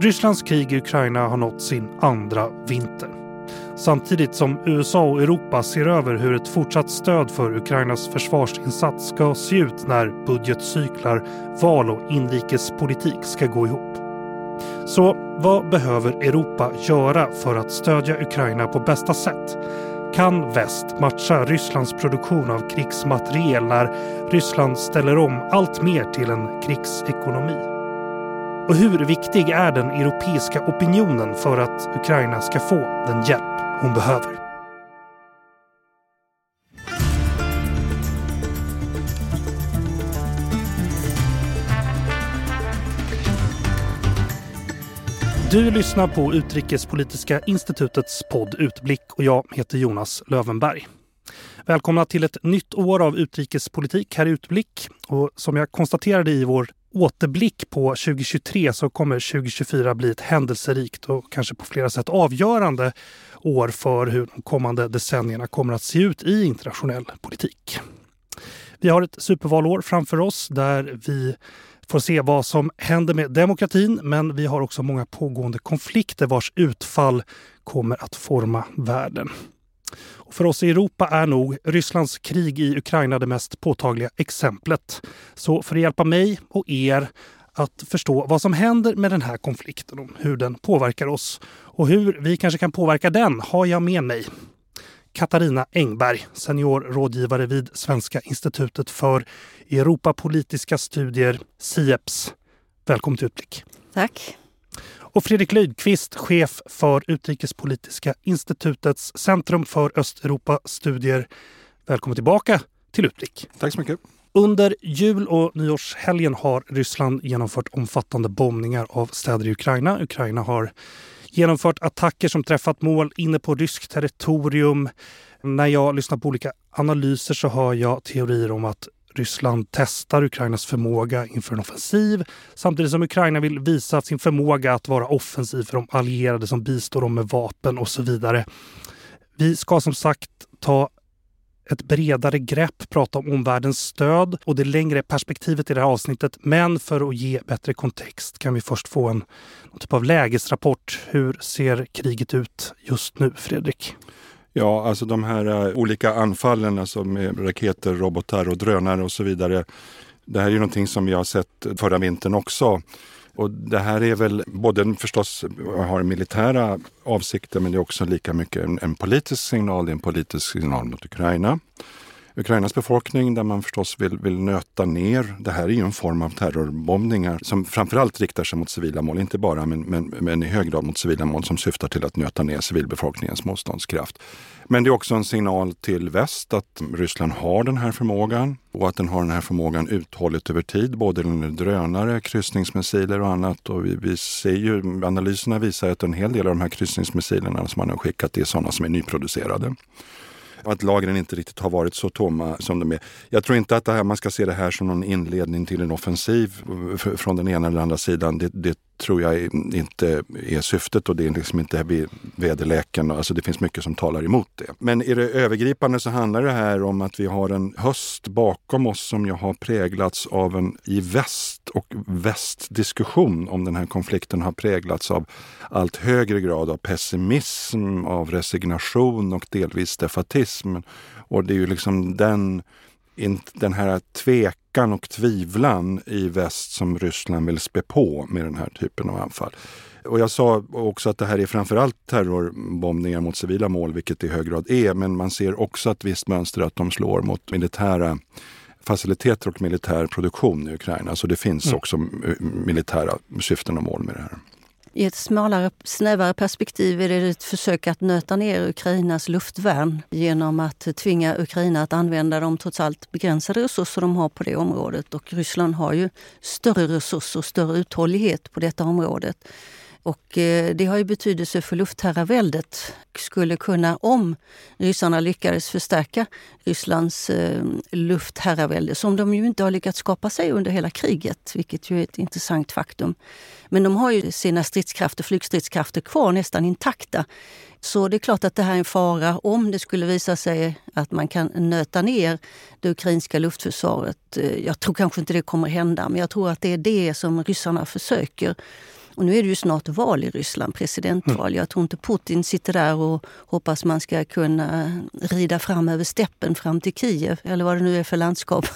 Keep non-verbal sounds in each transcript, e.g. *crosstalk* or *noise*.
Rysslands krig i Ukraina har nått sin andra vinter. Samtidigt som USA och Europa ser över hur ett fortsatt stöd för Ukrainas försvarsinsats ska se ut när budgetcyklar, val och inrikespolitik ska gå ihop. Så vad behöver Europa göra för att stödja Ukraina på bästa sätt? Kan väst matcha Rysslands produktion av krigsmateriel när Ryssland ställer om allt mer till en krigsekonomi? Och hur viktig är den europeiska opinionen för att Ukraina ska få den hjälp hon behöver? Du lyssnar på Utrikespolitiska institutets podd Utblick och jag heter Jonas Lövenberg. Välkomna till ett nytt år av utrikespolitik här i Utblick. Och som jag konstaterade i vår återblick på 2023 så kommer 2024 bli ett händelserikt och kanske på flera sätt avgörande år för hur de kommande decennierna kommer att se ut i internationell politik. Vi har ett supervalår framför oss där vi får se vad som händer med demokratin men vi har också många pågående konflikter vars utfall kommer att forma världen. Och för oss i Europa är nog Rysslands krig i Ukraina det mest påtagliga exemplet. Så för att hjälpa mig och er att förstå vad som händer med den här konflikten och hur den påverkar oss och hur vi kanske kan påverka den har jag med mig Katarina Engberg, senior rådgivare vid Svenska institutet för Europapolitiska studier, SIEPS. Välkommen till Utblick. Tack. Och Fredrik Lydqvist, chef för Utrikespolitiska institutets Centrum för Östeuropa-studier. Välkommen tillbaka till Utblick. Tack så mycket. Under jul och nyårshelgen har Ryssland genomfört omfattande bombningar av städer i Ukraina. Ukraina har genomfört attacker som träffat mål inne på ryskt territorium. När jag lyssnar på olika analyser så hör jag teorier om att Ryssland testar Ukrainas förmåga inför en offensiv samtidigt som Ukraina vill visa sin förmåga att vara offensiv för de allierade som bistår dem med vapen och så vidare. Vi ska som sagt ta ett bredare grepp, prata om omvärldens stöd och det längre perspektivet i det här avsnittet. Men för att ge bättre kontext kan vi först få en typ av lägesrapport. Hur ser kriget ut just nu, Fredrik? Ja, alltså de här uh, olika anfallen alltså med raketer, robotar och drönare och så vidare. Det här är ju någonting som vi har sett förra vintern också. Och det här är väl både förstås eh, har militära avsikter men det är också lika mycket en, en politisk signal. Det är en politisk signal mot Ukraina. Ukrainas befolkning där man förstås vill, vill nöta ner. Det här är ju en form av terrorbombningar som framförallt riktar sig mot civila mål, inte bara men, men, men i hög grad mot civila mål som syftar till att nöta ner civilbefolkningens motståndskraft. Men det är också en signal till väst att Ryssland har den här förmågan och att den har den här förmågan uthålligt över tid, både drönare, kryssningsmissiler och annat. Och vi, vi ser ju, analyserna visar att en hel del av de här kryssningsmissilerna som man har skickat är sådana som är nyproducerade att lagren inte riktigt har varit så tomma som de är. Jag tror inte att det här, man ska se det här som någon inledning till en offensiv eh, från den ena eller andra sidan. Det, det tror jag inte är syftet och det är liksom inte väderleken. Alltså det finns mycket som talar emot det. Men i det övergripande så handlar det här om att vi har en höst bakom oss som ju har präglats av en i väst och västdiskussion om den här konflikten har präglats av allt högre grad av pessimism, av resignation och delvis defatism. Och det är ju liksom den den här tvekan och tvivlan i väst som Ryssland vill spä på med den här typen av anfall. Och jag sa också att det här är framförallt terrorbombningar mot civila mål, vilket det i hög grad är. Men man ser också ett visst mönster att de slår mot militära faciliteter och militär produktion i Ukraina. Så det finns mm. också militära syften och mål med det här. I ett smalare, snävare perspektiv är det ett försök att nöta ner Ukrainas luftvärn genom att tvinga Ukraina att använda de trots allt begränsade resurser de har på det området. Och Ryssland har ju större resurser och större uthållighet på detta området. Och eh, det har ju betydelse för luftherraväldet. Skulle kunna, om ryssarna lyckades förstärka Rysslands eh, luftherravälde, som de ju inte har lyckats skapa sig under hela kriget, vilket ju är ett intressant faktum. Men de har ju sina stridskrafter, flygstridskrafter kvar nästan intakta Så det är klart att det här är en fara om det skulle visa sig att man kan nöta ner det ukrainska luftförsvaret. Eh, jag tror kanske inte det kommer hända, men jag tror att det är det som ryssarna försöker. Och nu är det ju snart val i Ryssland, presidentval. Mm. Jag tror inte Putin sitter där och hoppas man ska kunna rida fram över steppen fram till Kiev, eller vad det nu är för landskap,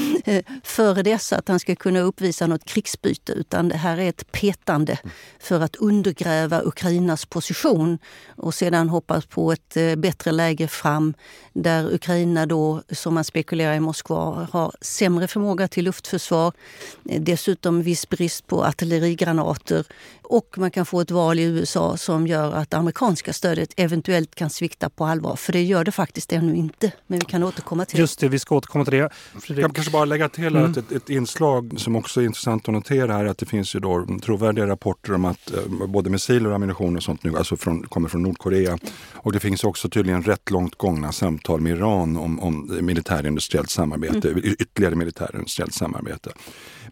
*laughs* före dessa, att han ska kunna uppvisa något krigsbyte. Utan det här är ett petande för att undergräva Ukrainas position och sedan hoppas på ett eh, bättre läge fram där Ukraina då, som man spekulerar i Moskva, har sämre förmåga till luftförsvar. Dessutom viss brist på artillerigranater och man kan få ett val i USA som gör att det amerikanska stödet eventuellt kan svikta på allvar. För det gör det faktiskt ännu inte. Men vi kan återkomma till det. Just det, vi ska återkomma till det. Fredrik. Jag kan kanske bara lägga till mm. att ett, ett, inslag som också är intressant att notera är att det finns ju då trovärdiga rapporter om att eh, både missiler och ammunition och sånt nu alltså från, kommer från Nordkorea. Och det finns också tydligen rätt långt gångna samtal med Iran om, om militärindustriellt samarbete, mm. ytterligare militärindustriellt samarbete.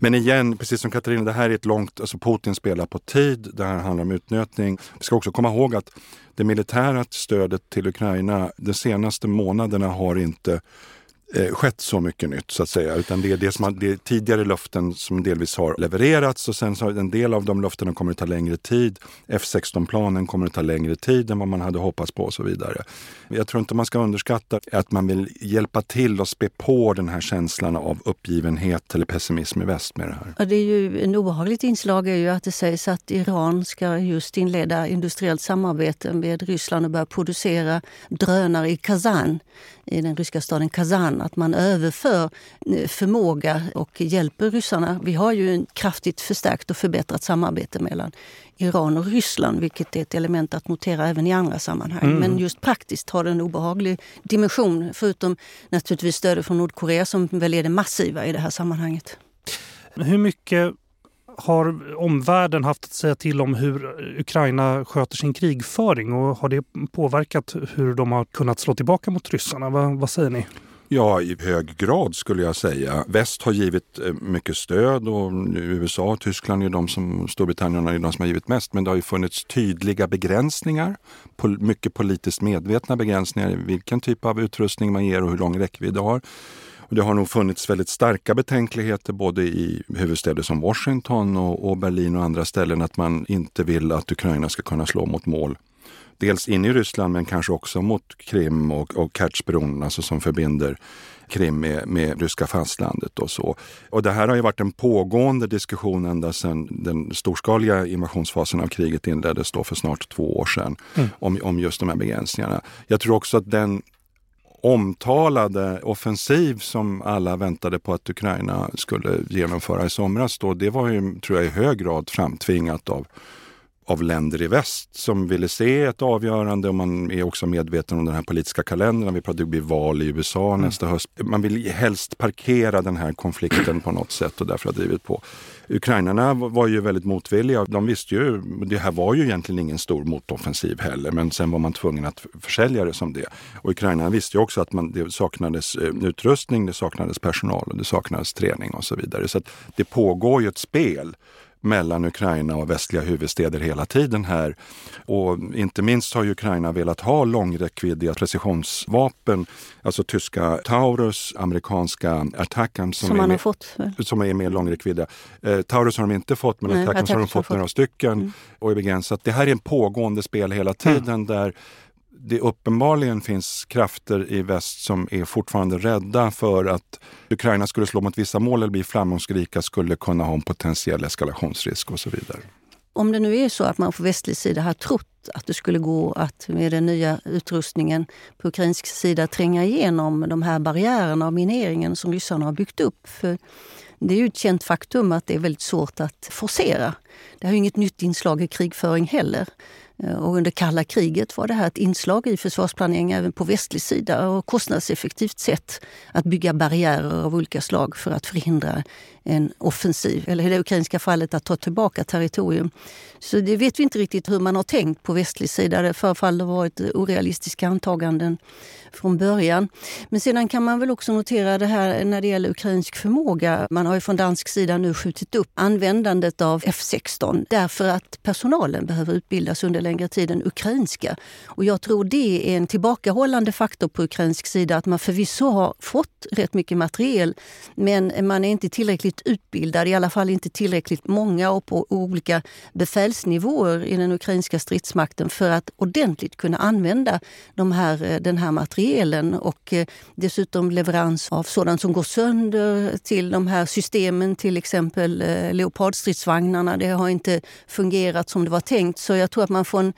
Men igen, precis som Katarina, det här är ett långt, alltså Putin spelar på tid, det här handlar om utnötning. Vi ska också komma ihåg att det militära stödet till Ukraina de senaste månaderna har inte eh, skett så mycket nytt så att säga. Utan det är, det som har, det är tidigare löften som delvis har levererats och sen så har en del av de löftena kommer att ta längre tid. F16-planen kommer att ta längre tid än vad man hade hoppats på och så vidare. Jag tror inte man ska underskatta att man vill hjälpa till och spä på den här känslan av uppgivenhet eller pessimism i väst med det här. Ja, det är ju en obehagligt inslag är ju att det sägs att Iran ska just inleda industriellt samarbete med Ryssland och börja producera drönare i Kazan, i den ryska staden Kazan. Att man överför eh, förmåga och hjälper ryssarna. Vi har ju en kraftigt förstärkt och förbättrat samarbete mellan Iran och Ryssland, vilket är ett element att notera även i andra sammanhang. Mm. Men just praktiskt har det en obehaglig dimension, förutom naturligtvis stödet från Nordkorea som väl är det massiva i det här sammanhanget. Hur mycket har omvärlden haft att säga till om hur Ukraina sköter sin krigföring och har det påverkat hur de har kunnat slå tillbaka mot ryssarna? vad, vad säger ni? Ja, i hög grad skulle jag säga. Väst har givit eh, mycket stöd och USA och Tyskland är de som, Storbritannien är de som har givit mest. Men det har ju funnits tydliga begränsningar, mycket politiskt medvetna begränsningar i vilken typ av utrustning man ger och hur lång räckvidd det har. Och det har nog funnits väldigt starka betänkligheter både i huvudstäder som Washington och, och Berlin och andra ställen att man inte vill att Ukraina ska kunna slå mot mål dels in i Ryssland men kanske också mot Krim och, och Kertjbron, alltså som förbinder Krim med, med ryska fastlandet och så. Och det här har ju varit en pågående diskussion ända sedan den storskaliga invasionsfasen av kriget inleddes då för snart två år sedan mm. om, om just de här begränsningarna. Jag tror också att den omtalade offensiv som alla väntade på att Ukraina skulle genomföra i somras då, det var ju, tror jag, i hög grad framtvingat av av länder i väst som ville se ett avgörande och man är också medveten om den här politiska kalendern. Vi pratar om det blir val i USA mm. nästa höst. Man vill helst parkera den här konflikten på något sätt och därför har drivit på. Ukrainarna var ju väldigt motvilliga. De visste ju, det här var ju egentligen ingen stor motoffensiv heller, men sen var man tvungen att försälja det som det. Och Ukrainarna visste ju också att man, det saknades eh, utrustning, det saknades personal och det saknades träning och så vidare. Så det pågår ju ett spel mellan Ukraina och västliga huvudstäder hela tiden här. Och inte minst har Ukraina velat ha långräckviddiga precisionsvapen, alltså tyska Taurus, amerikanska Attackam som, som, man har fått, som är mer långräckviddiga. Eh, Taurus har de inte fått, men Attackams har de fått några stycken mm. och är begränsat. Det här är en pågående spel hela tiden mm. där det uppenbarligen finns krafter i väst som är fortfarande rädda för att Ukraina skulle slå mot vissa mål eller bli framgångsrika skulle kunna ha en potentiell eskalationsrisk och så vidare. Om det nu är så att man på västlig sida har trott att det skulle gå att med den nya utrustningen på ukrainsk sida tränga igenom de här barriärerna och mineringen som ryssarna har byggt upp. För det är ju ett känt faktum att det är väldigt svårt att forcera. Det har inget nytt inslag i krigföring heller. Eh, och under kalla kriget var det här ett inslag i försvarsplanering även på västlig sida och kostnadseffektivt sätt att bygga barriärer av olika slag för att förhindra en offensiv, eller i det ukrainska fallet att ta tillbaka territorium. Så det vet vi inte riktigt hur man har tänkt på västlig sida. Det förefaller ha varit orealistiska antaganden från början. Men sedan kan man väl också notera det här när det gäller ukrainsk förmåga. Man har ju från dansk sida nu skjutit upp användandet av F16 därför att personalen behöver utbildas under längre tid än ukrainska. Och jag tror det är en tillbakahållande faktor på ukrainsk sida att man förvisso har fått rätt mycket materiel men man är inte tillräckligt utbildad, i alla fall inte tillräckligt många och på olika befälsnivåer i den ukrainska stridsmakten för att ordentligt kunna använda de här, den här materielen och eh, dessutom leverans av sådant som går sönder till de här systemen, till exempel eh, Leopardstridsvagnarna. Det har inte fungerat som det var tänkt. Så jag tror att man från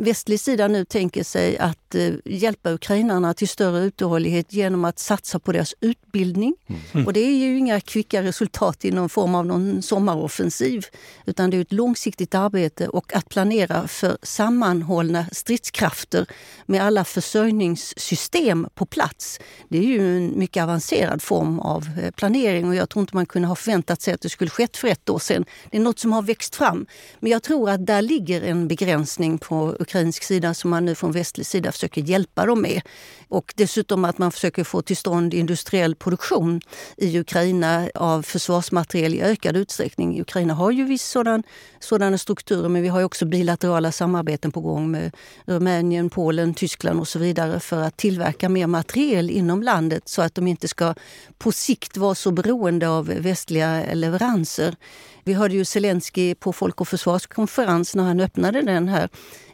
västlig sida nu tänker sig att eh, hjälpa ukrainarna till större uthållighet genom att satsa på deras utbildning. Mm. Och det är ju inga kvicka resultat i någon form av någon sommaroffensiv. Utan det är ett långsiktigt arbete och att planera för sammanhållna stridskrafter med alla försörjningssystem på plats. Det är ju en mycket avancerad form av eh, planering och jag tror inte man kunde ha förväntat sig att det skulle skett för ett år sedan. Det är något som har växt fram. Men jag tror att där ligger en begränsning på ukrainsk sida som man nu från västlig sida försöker hjälpa dem med. Och dessutom att man försöker få till stånd industriell produktion i Ukraina av försvarsmateriel i ökad utsträckning. Ukraina har ju viss sådan, sådana strukturer men vi har också bilaterala samarbeten på gång med Rumänien, Polen, Tyskland och så vidare för att tillverka mer materiel inom landet så att de inte ska på sikt vara så beroende av västliga leveranser. Vi hörde ju Zelensky på Folk och försvarskonferens när han öppnade den här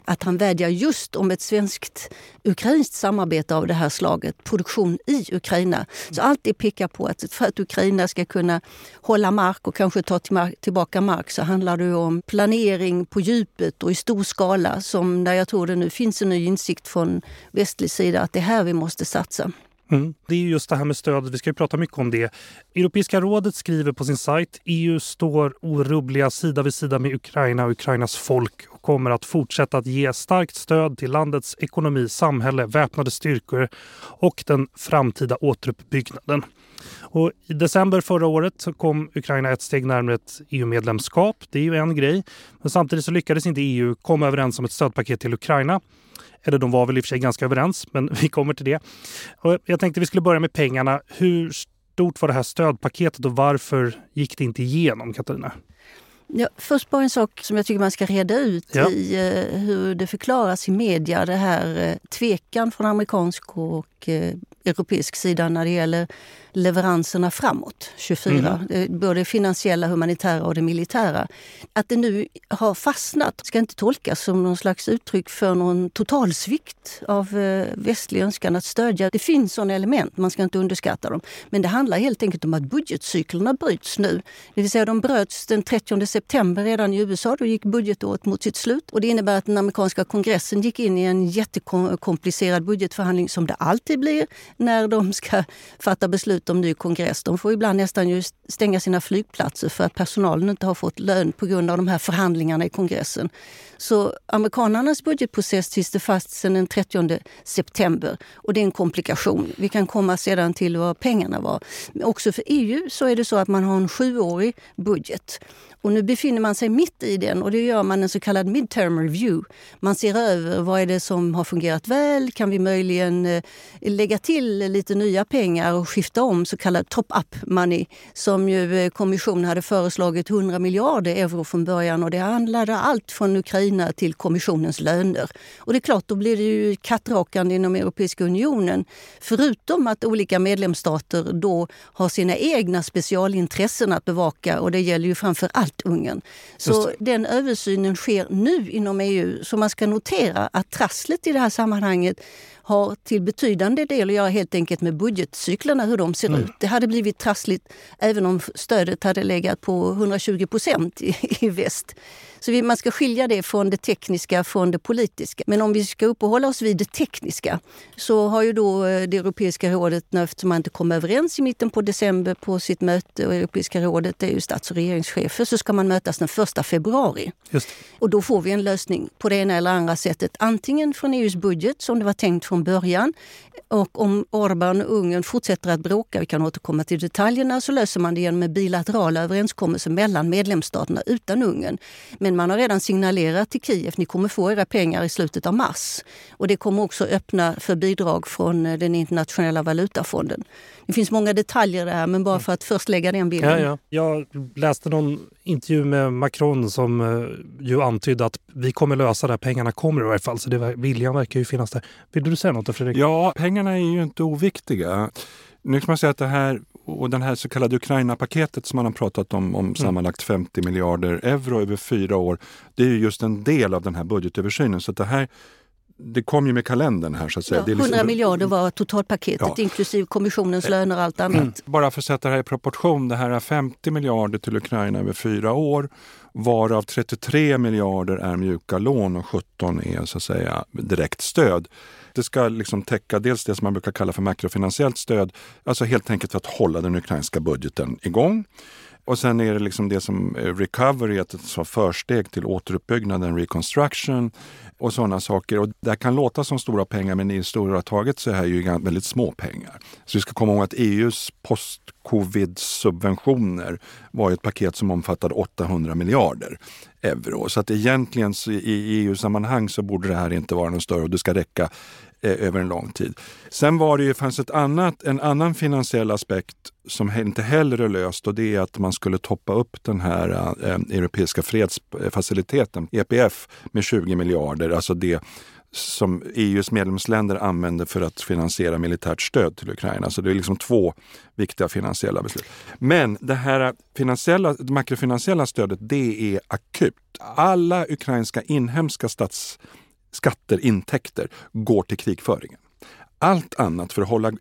att han vädjar just om ett svenskt-ukrainskt samarbete av det här slaget, produktion i Ukraina. Så allt det pekar på att för att Ukraina ska kunna hålla mark och kanske ta tillbaka mark så handlar det om planering på djupet och i stor skala som där jag tror det nu finns en ny insikt från västlig sida att det är här vi måste satsa. Mm. Det är just det här med stödet, vi ska prata mycket om det. Europeiska rådet skriver på sin sajt EU står orubbliga sida vid sida med Ukraina och Ukrainas folk kommer att fortsätta att ge starkt stöd till landets ekonomi, samhälle, väpnade styrkor och den framtida återuppbyggnaden. Och I december förra året så kom Ukraina ett steg närmare ett EU-medlemskap. Det är ju en grej. Men samtidigt så lyckades inte EU komma överens om ett stödpaket till Ukraina. Eller de var väl i och för sig ganska överens, men *laughs* vi kommer till det. Och jag tänkte vi skulle börja med pengarna. Hur stort var det här stödpaketet och varför gick det inte igenom, Katarina? Ja, först bara en sak som jag tycker man ska reda ut ja. i eh, hur det förklaras i media. Det här eh, tvekan från amerikansk och eh, europeisk sida när det gäller leveranserna framåt, 24. Mm. Både finansiella, humanitära och det militära. Att det nu har fastnat ska inte tolkas som någon slags uttryck för någon totalsvikt av eh, västlig önskan att stödja. Det finns sådana element, man ska inte underskatta dem. Men det handlar helt enkelt om att budgetcyklerna bryts nu. Det vill säga de bröts den 30 september redan i USA. Då gick budgetåret mot sitt slut. Och det innebär att den amerikanska kongressen gick in i en jättekomplicerad budgetförhandling som det alltid blir när de ska *laughs* fatta beslut om ny kongress. De får ibland nästan ju stänga sina flygplatser för att personalen inte har fått lön på grund av de här förhandlingarna i kongressen. Så amerikanernas budgetprocess sitter fast sedan den 30 september och det är en komplikation. Vi kan komma sedan till vad pengarna var. Men också för EU så är det så att man har en sjuårig budget. Och nu befinner man sig mitt i den och det gör man en så kallad midterm review. Man ser över vad är det som har fungerat väl? Kan vi möjligen eh, lägga till lite nya pengar och skifta om så kallad top-up money som ju eh, kommissionen hade föreslagit 100 miljarder euro från början och det handlade allt från Ukraina till kommissionens löner. Och det är klart, då blir det ju kattrakande inom Europeiska unionen. Förutom att olika medlemsstater då har sina egna specialintressen att bevaka och det gäller ju framför allt Ungern. Så den översynen sker nu inom EU. Så man ska notera att trasslet i det här sammanhanget har till betydande del att göra helt enkelt med budgetcyklerna, hur de ser mm. ut. Det hade blivit trassligt även om stödet hade legat på 120 procent i, i väst. Så vi, man ska skilja det från det tekniska från det politiska. Men om vi ska uppehålla oss vid det tekniska så har ju då eh, det Europeiska rådet, eftersom man inte kom överens i mitten på december på sitt möte, och Europeiska rådet det är ju stats och regeringschefer, så ska man mötas den 1 februari. Just. Och då får vi en lösning på det ena eller andra sättet. Antingen från EUs budget som det var tänkt från början Och om Orbán och Ungern fortsätter att bråka, vi kan återkomma till detaljerna, så löser man det genom en bilateral överenskommelse mellan medlemsstaterna utan Ungern. Men man har redan signalerat till Kiev, ni kommer få era pengar i slutet av mars. Och det kommer också öppna för bidrag från eh, den internationella valutafonden. Det finns många detaljer där, men bara för att först lägga den bilden. Ja, ja. Jag läste någon intervju med Macron som uh, ju antydde att vi kommer lösa det, pengarna kommer i varje fall. Så det, viljan verkar ju finnas där. Vill du säga något Fredrik? Ja, pengarna är ju inte oviktiga. Nu kan man säga att det här och den här så kallade Ukraina-paketet som man har pratat om, om mm. sammanlagt 50 miljarder euro över fyra år, det är ju just en del av den här budgetöversynen. Så det här det kom ju med kalendern här så att säga. Ja, 100 liksom... miljarder var totalpaketet ja. inklusive kommissionens löner och allt annat. Mm. Bara för att sätta det här i proportion, det här är 50 miljarder till Ukraina över fyra år varav 33 miljarder är mjuka lån och 17 är så att säga direkt stöd. Det ska liksom täcka dels det som man brukar kalla för makrofinansiellt stöd, alltså helt enkelt för att hålla den ukrainska budgeten igång. Och sen är det liksom det som eh, recovery, ett försteg till återuppbyggnaden, reconstruction och sådana saker. Och det kan låta som stora pengar men i stora taget så är det ju väldigt små pengar. Så vi ska komma ihåg att EUs post-covid-subventioner var ett paket som omfattade 800 miljarder euro. Så att egentligen så i EU-sammanhang så borde det här inte vara något större och det ska räcka eh, över en lång tid. Sen var det ju, fanns ett annat, en annan finansiell aspekt som inte heller är löst och det är att man skulle toppa upp den här eh, eh europeiska fredsfaciliteten, EPF, med 20 miljarder. Alltså det som EUs medlemsländer använder för att finansiera militärt stöd till Ukraina. Så det är liksom två viktiga finansiella beslut. Men det här finansiella, det makrofinansiella stödet, det är akut. Alla ukrainska inhemska stats, skatter, intäkter går till krigföringen. Allt annat för att hålla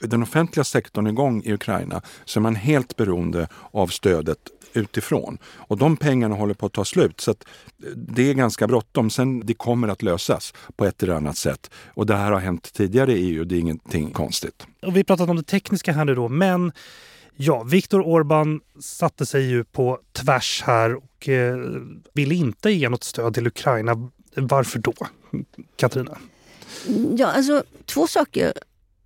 den offentliga sektorn igång i Ukraina så är man helt beroende av stödet utifrån. Och de pengarna håller på att ta slut. Så eh, det är ganska bråttom. Sen det kommer att lösas på ett eller annat sätt. Och det här har hänt tidigare i EU. Det är ingenting konstigt. Och vi har pratat om det tekniska här nu då, men Ja, Viktor Orbán satte sig ju på tvärs här och eh, ville inte ge något stöd till Ukraina. Varför då, Katarina? Ja, alltså två saker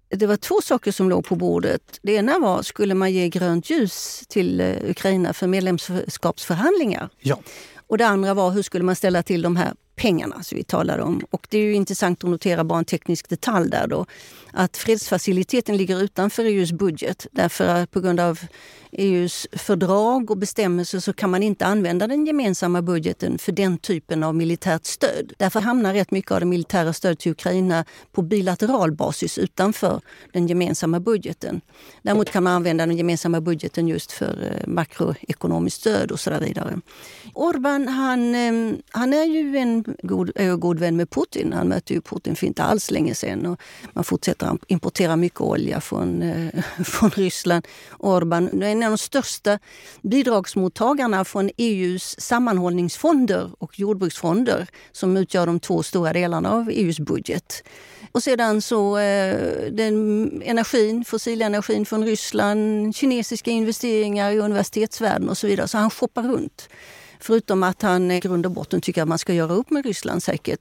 det var två saker som låg på bordet. Det ena var, skulle man ge grönt ljus till eh, Ukraina för medlemskapsförhandlingar? Ja. Och det andra var, hur skulle man ställa till de här pengarna som vi talade om? Och det är ju intressant att notera bara en teknisk detalj där då. Att fredsfaciliteten ligger utanför EUs budget därför att på grund av EUs fördrag och bestämmelser så kan man inte använda den gemensamma budgeten för den typen av militärt stöd. Därför hamnar rätt mycket av det militära stödet till Ukraina på bilateral basis utanför den gemensamma budgeten. Däremot kan man använda den gemensamma budgeten just för eh, makroekonomiskt stöd och så vidare. Orban han, ehm, han är ju en god, eh, god vän med Putin. Han mötte ju Putin för inte alls länge sedan. Och man fortsätter importera mycket olja från, eh, *laughs* från Ryssland. Orban är en av de största bidragsmottagarna från EUs sammanhållningsfonder och jordbruksfonder som utgör de två stora delarna av EUs budget. Och sedan så eh, den energin, fossilenergin från Ryssland, kinesiska investeringar i universitetsvärlden och så vidare. Så han shoppar runt. Förutom att han i grund och botten tycker att man ska göra upp med Ryssland säkert.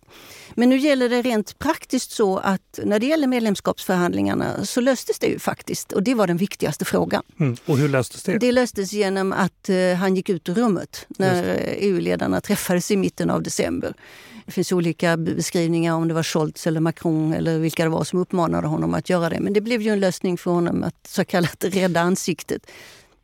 Men nu gäller det rent praktiskt så att när det gäller medlemskapsförhandlingarna så löstes det ju faktiskt och det var den viktigaste frågan. Mm. Och hur löstes det? Det löstes genom att uh, han gick ut ur rummet när EU-ledarna träffades i mitten av december. Det finns olika beskrivningar om det var Scholz eller Macron eller vilka det var som uppmanade honom att göra det. Men det blev ju en lösning för honom att så kallat rädda ansiktet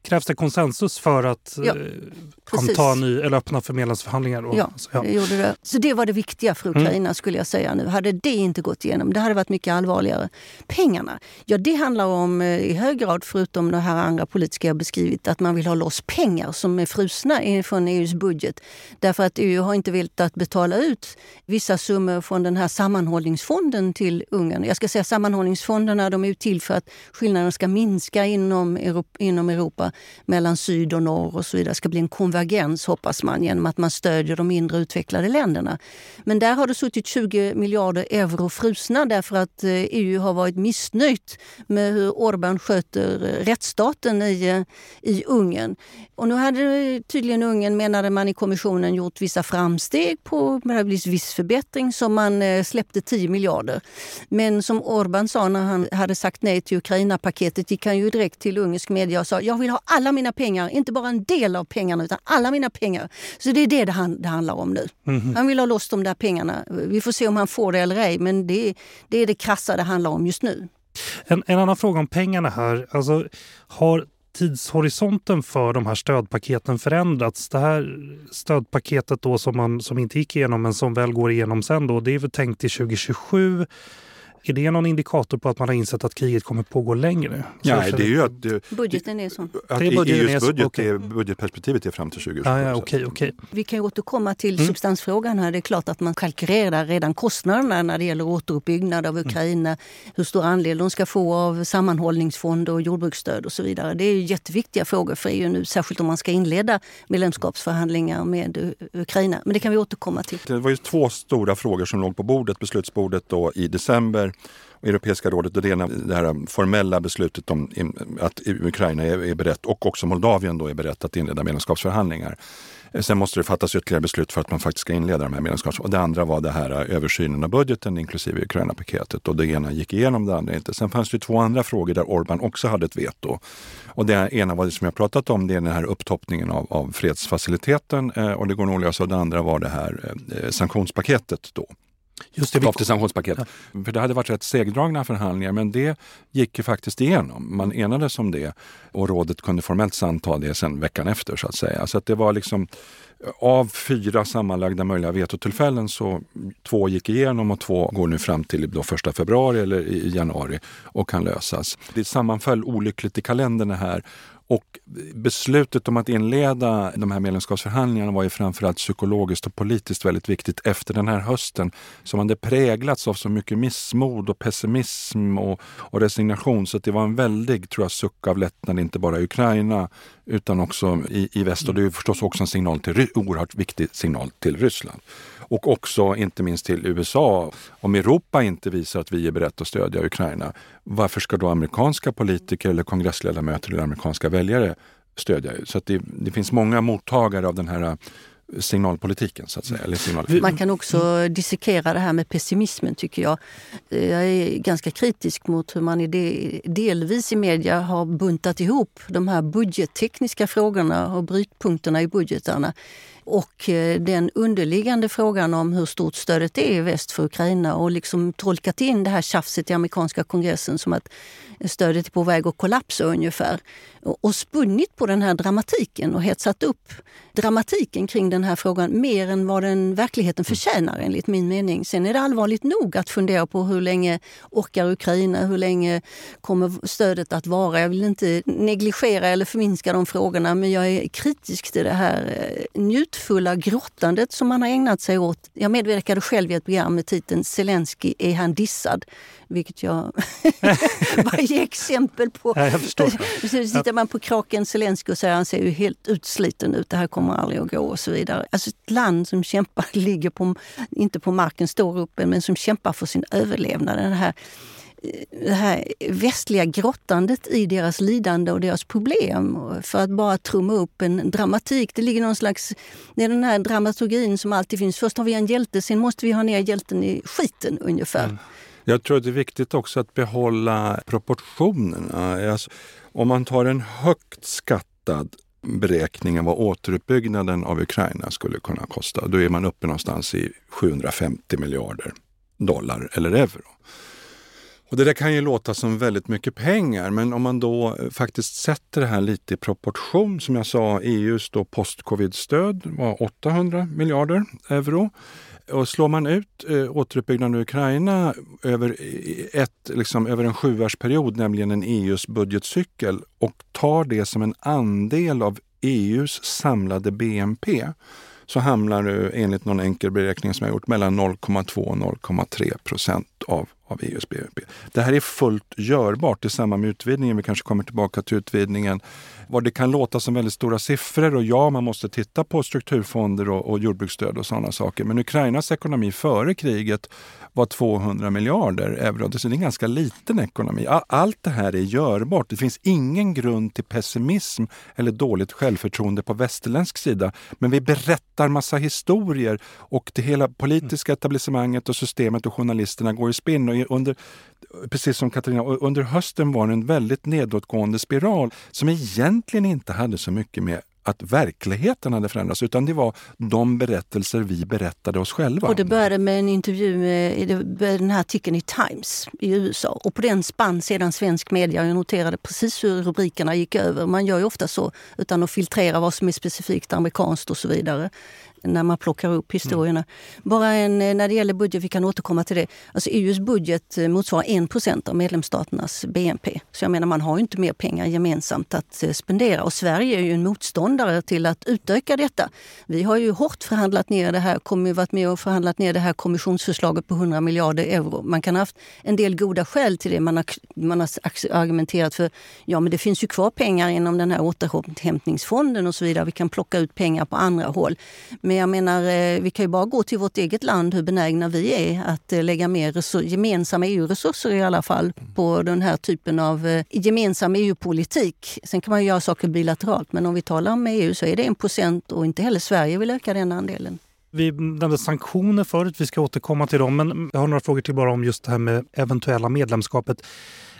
krävs det konsensus för att ja, eh, anta ny, eller öppna för medlemsförhandlingar? Och, ja, så, ja, det gjorde det. Så det var det viktiga för mm. Ukraina mm. skulle jag säga nu. Hade det inte gått igenom, det hade varit mycket allvarligare. Pengarna, ja det handlar om eh, i hög grad, förutom det här andra politiska jag beskrivit, att man vill ha loss pengar som är frusna från EUs budget. Därför att EU har inte velat betala ut vissa summor från den här sammanhållningsfonden till Ungern. Jag ska säga sammanhållningsfonderna, de är till för att skillnaderna ska minska inom Europa mellan syd och norr och så vidare. Det ska bli en konvergens hoppas man genom att man stödjer de mindre utvecklade länderna. Men där har det suttit 20 miljarder euro frusna därför att eh, EU har varit missnöjt med hur Orbán sköter eh, rättsstaten i, eh, i Ungern. Och nu hade tydligen Ungern, menade man i kommissionen, gjort vissa framsteg på viss förbättring som man släppte 10 miljarder. Men som Orbán sa när han hade sagt nej till Ukraina-paketet gick han ju direkt till ungersk media och sa jag vill ha alla mina pengar, inte bara en del av pengarna utan alla mina pengar. Så det är det det, han, det handlar om nu. Mm. Han vill ha loss de där pengarna. Vi får se om han får det eller ej men det, det är det krassa det handlar om just nu. En, en annan fråga om pengarna här. Alltså, har tidshorisonten för de här stödpaketen förändrats? Det här stödpaketet då som, man, som inte gick igenom men som väl går igenom sen då, det är väl tänkt till 2027. Är det någon indikator på att man har insett att kriget kommer pågå längre? Ja, det är ju att, det, budgeten är sån. Att det är budgeten EUs budget, okay. är, budgetperspektivet är fram till 2027. Ja, ja, okay, okay. Vi kan återkomma till mm. substansfrågan här. Det är klart att man kalkylerar redan kostnaderna när det gäller återuppbyggnad av mm. Ukraina. Mm. Hur stor andel de ska få av sammanhållningsfonder och jordbruksstöd och så vidare. Det är jätteviktiga frågor för EU nu, särskilt om man ska inleda medlemskapsförhandlingar med Ukraina. Men det kan vi återkomma till. Det var ju två stora frågor som låg på bordet, beslutsbordet då i december Europeiska rådet och det ena det här formella beslutet om att Ukraina är berett och också Moldavien då är berett att inleda medlemskapsförhandlingar. Eh, sen måste det fattas ytterligare beslut för att man faktiskt ska inleda de här medlemskapsförhandlingarna. Och det andra var det här eh, översynen av budgeten inklusive Ukraina-paketet. Och det ena gick igenom, det andra inte. Sen fanns det två andra frågor där Orban också hade ett veto. Och det ena var det som jag pratat om, det är den här upptoppningen av, av fredsfaciliteten eh, och det går nog att lösa. Och det andra var det här eh, eh sanktionspaketet då. Just det, vi... sanktionspaket. Ja. För det hade varit rätt segdragna förhandlingar men det gick ju faktiskt igenom. Man enades om det och rådet kunde formellt samta det sen veckan efter så att säga. Så att det var liksom av fyra sammanlagda möjliga vetotillfällen så två gick igenom och två går nu fram till då första februari eller i januari och kan lösas. Det sammanföll olyckligt i kalendern här och beslutet om att inleda de här medlemskapsförhandlingarna var ju framförallt psykologiskt och politiskt väldigt viktigt efter den här hösten som hade präglats av så mycket missmod och pessimism och, och resignation. Så det var en väldig tror jag, suck av lättnad, inte bara i Ukraina utan också i, i väst. Och det är förstås också en signal till, oerhört viktig signal till Ryssland och också inte minst till USA. Om Europa inte visar att vi är beredda att stödja Ukraina, varför ska då amerikanska politiker eller kongressledamöter eller amerikanska väljare stödja? Så det, det finns många mottagare av den här eh, signalpolitiken. Så att säga, eller signal... Man kan också dissekera det här med pessimismen tycker jag. Jag är ganska kritisk mot hur man i delvis i media har buntat ihop de här budgettekniska frågorna och brytpunkterna i budgetarna och eh, den underliggande frågan om hur stort stödet är i väst för Ukraina och liksom tolkat in det här tjafset i amerikanska kongressen som att stödet är på väg att kollapsa ungefär. Och spunnit på den här dramatiken och hetsat upp dramatiken kring den här frågan mer än vad den verkligheten förtjänar enligt min mening. Sen är det allvarligt nog att fundera på hur länge orkar Ukraina, hur länge kommer stödet att vara? Jag vill inte negligera eller förminska de frågorna men jag är kritisk till det här eh, njutfulla grottandet som man har ägnat sig åt. Jag medverkade själv i ett program med titeln Zelensky är han dissad? Vilket jag *laughs* bara ger exempel på. Ja, jag förstår. Så sitter man på kraken Zelenskyj och säger han ser ju helt utsliten ut, det här kommer aldrig att gå och så vidare. Alltså ett land som kämpar, *laughs* ligger på, inte på marken, står uppe, men som kämpar för sin överlevnad. Den här, det här västliga grottandet i deras lidande och deras problem för att bara trumma upp en dramatik. Det ligger någon slags... Det är den här dramaturgin som alltid finns. Först har vi en hjälte, sen måste vi ha ner hjälten i skiten ungefär. Mm. Jag tror att det är viktigt också att behålla proportionerna. Alltså, om man tar en högt skattad beräkning av vad återuppbyggnaden av Ukraina skulle kunna kosta, då är man uppe någonstans i 750 miljarder dollar eller euro. Och det där kan ju låta som väldigt mycket pengar, men om man då eh, faktiskt sätter det här lite i proportion, som jag sa, EUs då post-covid-stöd var 800 miljarder euro. Och slår man ut eh, återuppbyggnaden av Ukraina över, ett, liksom, över en sjuårsperiod, nämligen en EUs budgetcykel och tar det som en andel av EUs samlade BNP så hamnar du enligt någon enkel beräkning som jag gjort mellan 0,2 och 0,3 procent av, av EUs BNP. Det här är fullt görbart i samband med utvidgningen. Vi kanske kommer tillbaka till utvidgningen. Vad det kan låta som väldigt stora siffror och ja, man måste titta på strukturfonder och, och jordbruksstöd och sådana saker. Men Ukrainas ekonomi före kriget var 200 miljarder euro. Så det är en ganska liten ekonomi. Allt det här är görbart. Det finns ingen grund till pessimism eller dåligt självförtroende på västerländsk sida. Men vi berättar massa historier och det hela politiska etablissemanget och systemet och journalisterna går i spinn. Och under, precis som Katarina, under hösten var det en väldigt nedåtgående spiral som egentligen inte hade så mycket med att verkligheten hade förändrats utan det var de berättelser vi berättade oss själva. Och det började med en intervju med den här artikeln i Times i USA och på den spann sedan svensk media. Jag noterade precis hur rubrikerna gick över. Man gör ju ofta så utan att filtrera vad som är specifikt amerikanskt och så vidare när man plockar upp historierna. Mm. Bara en, eh, när det gäller budget, vi kan återkomma till det. Alltså EUs budget eh, motsvarar 1 av medlemsstaternas BNP. Så jag menar, man har ju inte mer pengar gemensamt att eh, spendera. Och Sverige är ju en motståndare till att utöka detta. Vi har ju hårt förhandlat ner det här, kommer varit med och förhandlat ner det här kommissionsförslaget på 100 miljarder euro. Man kan ha haft en del goda skäl till det. Man har, man har argumenterat för, ja men det finns ju kvar pengar inom den här återhämtningsfonden och så vidare. Vi kan plocka ut pengar på andra håll. Men jag menar, eh, vi kan ju bara gå till vårt eget land hur benägna vi är att eh, lägga mer gemensamma EU-resurser i alla fall på den här typen av eh, gemensam EU-politik. Sen kan man göra saker bilateralt, men om vi talar om EU så är det en procent och inte heller Sverige vill öka den andelen. Vi nämnde sanktioner förut, vi ska återkomma till dem. Men jag har några frågor till bara om just det här med eventuella medlemskapet.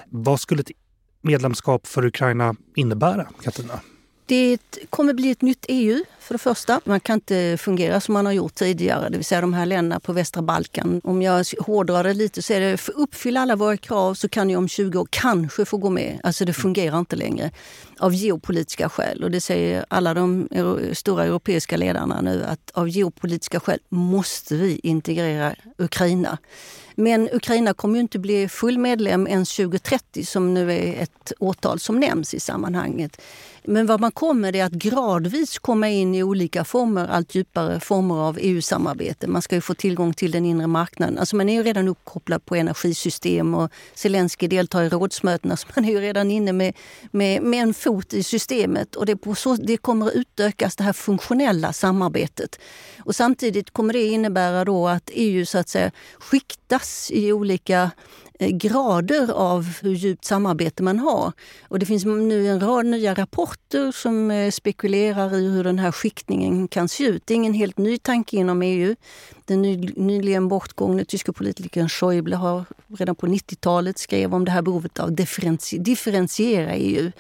Vad skulle ett medlemskap för Ukraina innebära, Katarina? Det kommer bli ett nytt EU för det första. Man kan inte fungera som man har gjort tidigare, det vill säga de här länderna på västra Balkan. Om jag hårdrar det lite så är det, för uppfylla alla våra krav så kan ni om 20 år kanske få gå med. Alltså det fungerar inte längre av geopolitiska skäl. Och det säger alla de stora europeiska ledarna nu att av geopolitiska skäl måste vi integrera Ukraina. Men Ukraina kommer ju inte bli full medlem ens 2030 som nu är ett årtal som nämns i sammanhanget. Men vad man kommer är att gradvis komma in i olika former, allt djupare former av EU-samarbete. Man ska ju få tillgång till den inre marknaden. Alltså man är ju redan uppkopplad på energisystem och Zelensky deltar i rådsmötena så man är ju redan inne med, med, med en fot i systemet. Och det, på så, det kommer att utökas, det här funktionella samarbetet. Och samtidigt kommer det innebära då att EU så att säga skiktas i olika eh, grader av hur djupt samarbete man har. Och det finns nu en rad nya rapporter som eh, spekulerar i hur den här skiktningen kan se ut. Det är ingen helt ny tanke inom EU. Den nyligen bortgångne tyske politikern Schäuble har redan på 90-talet skrev om det här behovet av att differentiera EU.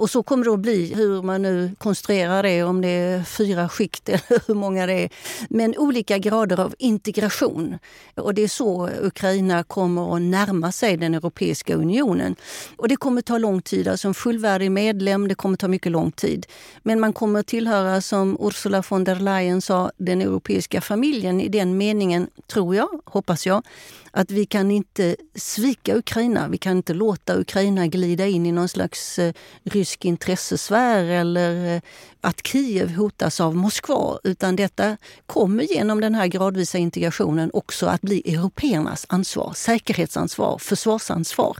Och så kommer det att bli, hur man nu konstruerar det, om det är fyra skikt *laughs* eller hur många det är. Men olika grader av integration. Och det är så Ukraina kommer att närma sig den Europeiska unionen. Och det kommer ta lång tid. Alltså en fullvärdig medlem, det kommer ta mycket lång tid. Men man kommer tillhöra, som Ursula von der Leyen sa, den europeiska familjen i den meningen, tror jag, hoppas jag, att vi kan inte svika Ukraina. Vi kan inte låta Ukraina glida in i någon slags eh, rysk intressesfär eller eh, att Kiev hotas av Moskva. Utan detta kommer genom den här gradvisa integrationen också att bli européernas ansvar. Säkerhetsansvar, försvarsansvar.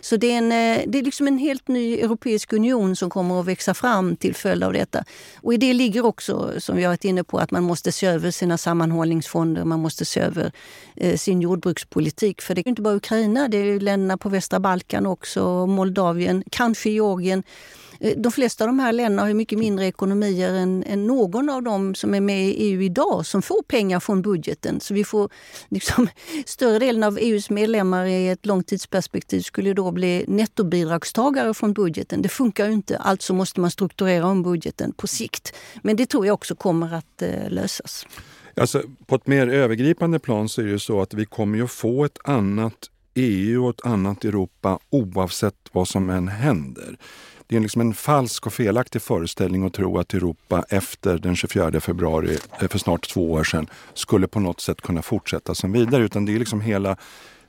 Så det är, en, eh, det är liksom en helt ny europeisk union som kommer att växa fram till följd av detta. Och i det ligger också, som vi har varit inne på, att man måste se över sina sammanhållningsfonder, man måste se över eh, sin jordbrukspolitik. För det är inte bara Ukraina, det är länderna på västra Balkan också, Moldavien, kanske Georgien. Eh, de flesta av de här länderna har mycket mindre ekonomier än, än, någon av dem som är med i EU idag som får pengar från budgeten. Så vi får *laughs* liksom, större delen av EUs medlemmar i ett långtidsperspektiv skulle då bli nettobidragstagare från budgeten. Det funkar ju inte, alltså måste man strukturera om budgeten på sikt. Men det tror jag också kommer att eh, lösas. Alltså, på ett mer övergripande plan så är det så att vi kommer att få ett annat EU och ett annat Europa oavsett vad som än händer. Det är liksom en falsk och felaktig föreställning att tro att Europa efter den 24 februari eh, för snart två år sedan skulle på något sätt kunna fortsätta som vidare. Utan det är liksom hela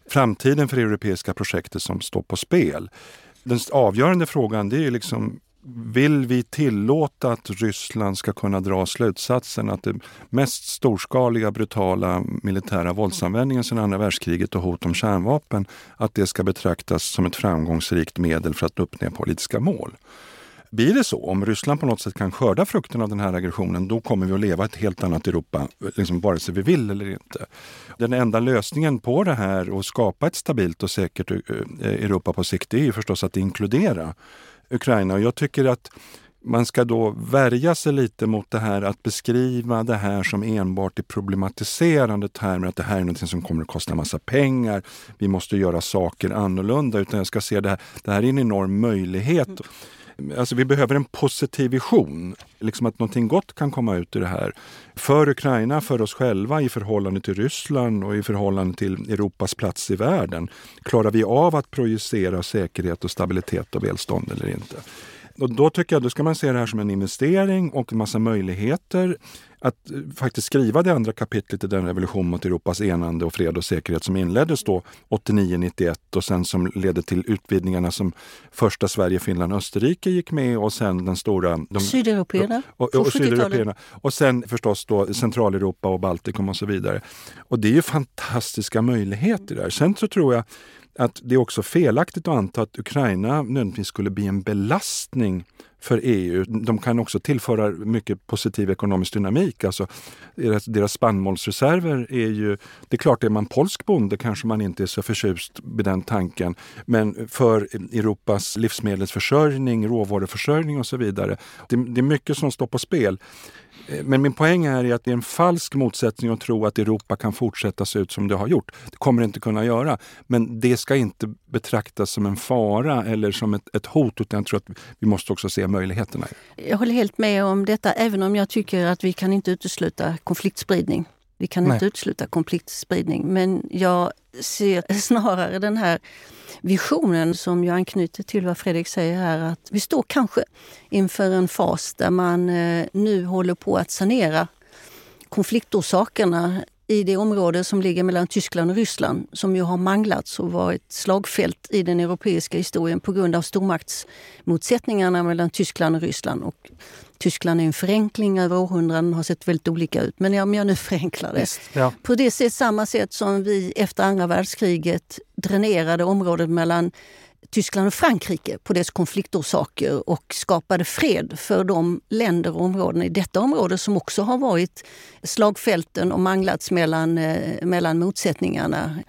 framtiden för det europeiska projektet som står på spel. Den avgörande frågan det är liksom vill vi tillåta att Ryssland ska kunna dra slutsatsen att det mest storskaliga, brutala militära våldsanvändningen sedan andra världskriget och hot om kärnvapen, att det ska betraktas som ett framgångsrikt medel för att uppnå politiska mål? Blir det så, om Ryssland på något sätt kan skörda frukten av den här aggressionen, då kommer vi att leva ett helt annat Europa, liksom vare sig vi vill eller inte. Den enda lösningen på det här och skapa ett stabilt och säkert eh, Europa på sikt, är ju förstås att inkludera Ukraina. Och jag tycker att man ska då värja sig lite mot det här att beskriva det här som enbart i problematiserande termer, att det här är något som kommer att kosta massa pengar, vi måste göra saker annorlunda, utan jag ska se det här, det här är en enorm möjlighet. Alltså vi behöver en positiv vision, liksom att någonting gott kan komma ut ur det här. För Ukraina, för oss själva i förhållande till Ryssland och i förhållande till Europas plats i världen. Klarar vi av att projicera säkerhet och stabilitet och välstånd eller inte? Och då tycker jag då ska man se det här som en investering och en massa möjligheter att eh, faktiskt skriva det andra kapitlet i den revolution mot Europas enande och fred och säkerhet som inleddes då 89-91 och sen som ledde till utvidgningarna som första Sverige, Finland, Österrike gick med och sen den stora... De, Sydeuropeerna. Och, och, och, Sydeuropeerna. och sen förstås då Centraleuropa och Baltikum och så vidare. Och det är ju fantastiska möjligheter där. Sen så tror jag att det är också felaktigt att anta att Ukraina nödvändigtvis skulle bli en belastning för EU. De kan också tillföra mycket positiv ekonomisk dynamik. Alltså, deras, deras spannmålsreserver är ju... Det är klart, är man polsk bonde kanske man inte är så förtjust med den tanken. Men för Europas livsmedelsförsörjning, råvaruförsörjning och så vidare. Det, det är mycket som står på spel. Men min poäng är att det är en falsk motsättning att tro att Europa kan fortsätta se ut som det har gjort. Det kommer det inte kunna göra. Men det ska inte betraktas som en fara eller som ett, ett hot utan jag tror att vi måste också se möjligheterna. Jag håller helt med om detta även om jag tycker att vi kan inte utesluta konfliktspridning. Vi kan Nej. inte utesluta konfliktspridning men jag ser *laughs* snarare den här visionen som ju anknyter till vad Fredrik säger här, att vi står kanske inför en fas där man eh, nu håller på att sanera konfliktorsakerna i det område som ligger mellan Tyskland och Ryssland som ju har manglats och varit slagfält i den europeiska historien på grund av stormaktsmotsättningarna mellan Tyskland och Ryssland. Och Tyskland är en förenkling över århundraden, har sett väldigt olika ut. Men om jag nu förenklar det. Just, ja. På det sätt, samma sätt som vi efter andra världskriget dränerade området mellan Tyskland och Frankrike på dess konfliktorsaker och skapade fred för de länder och områden i detta område som också har varit slagfälten och manglats mellan, eh, mellan motsättningarna.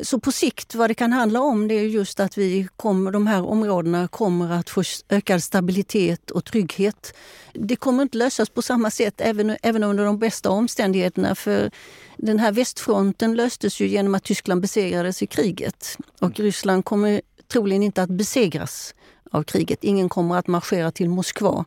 Så på sikt, vad det kan handla om, det är just att vi kommer, de här områdena kommer att få ökad stabilitet och trygghet. Det kommer inte lösas på samma sätt även, även under de bästa omständigheterna. För den här västfronten löstes ju genom att Tyskland besegrades i kriget. Och Ryssland kommer troligen inte att besegras av kriget. Ingen kommer att marschera till Moskva.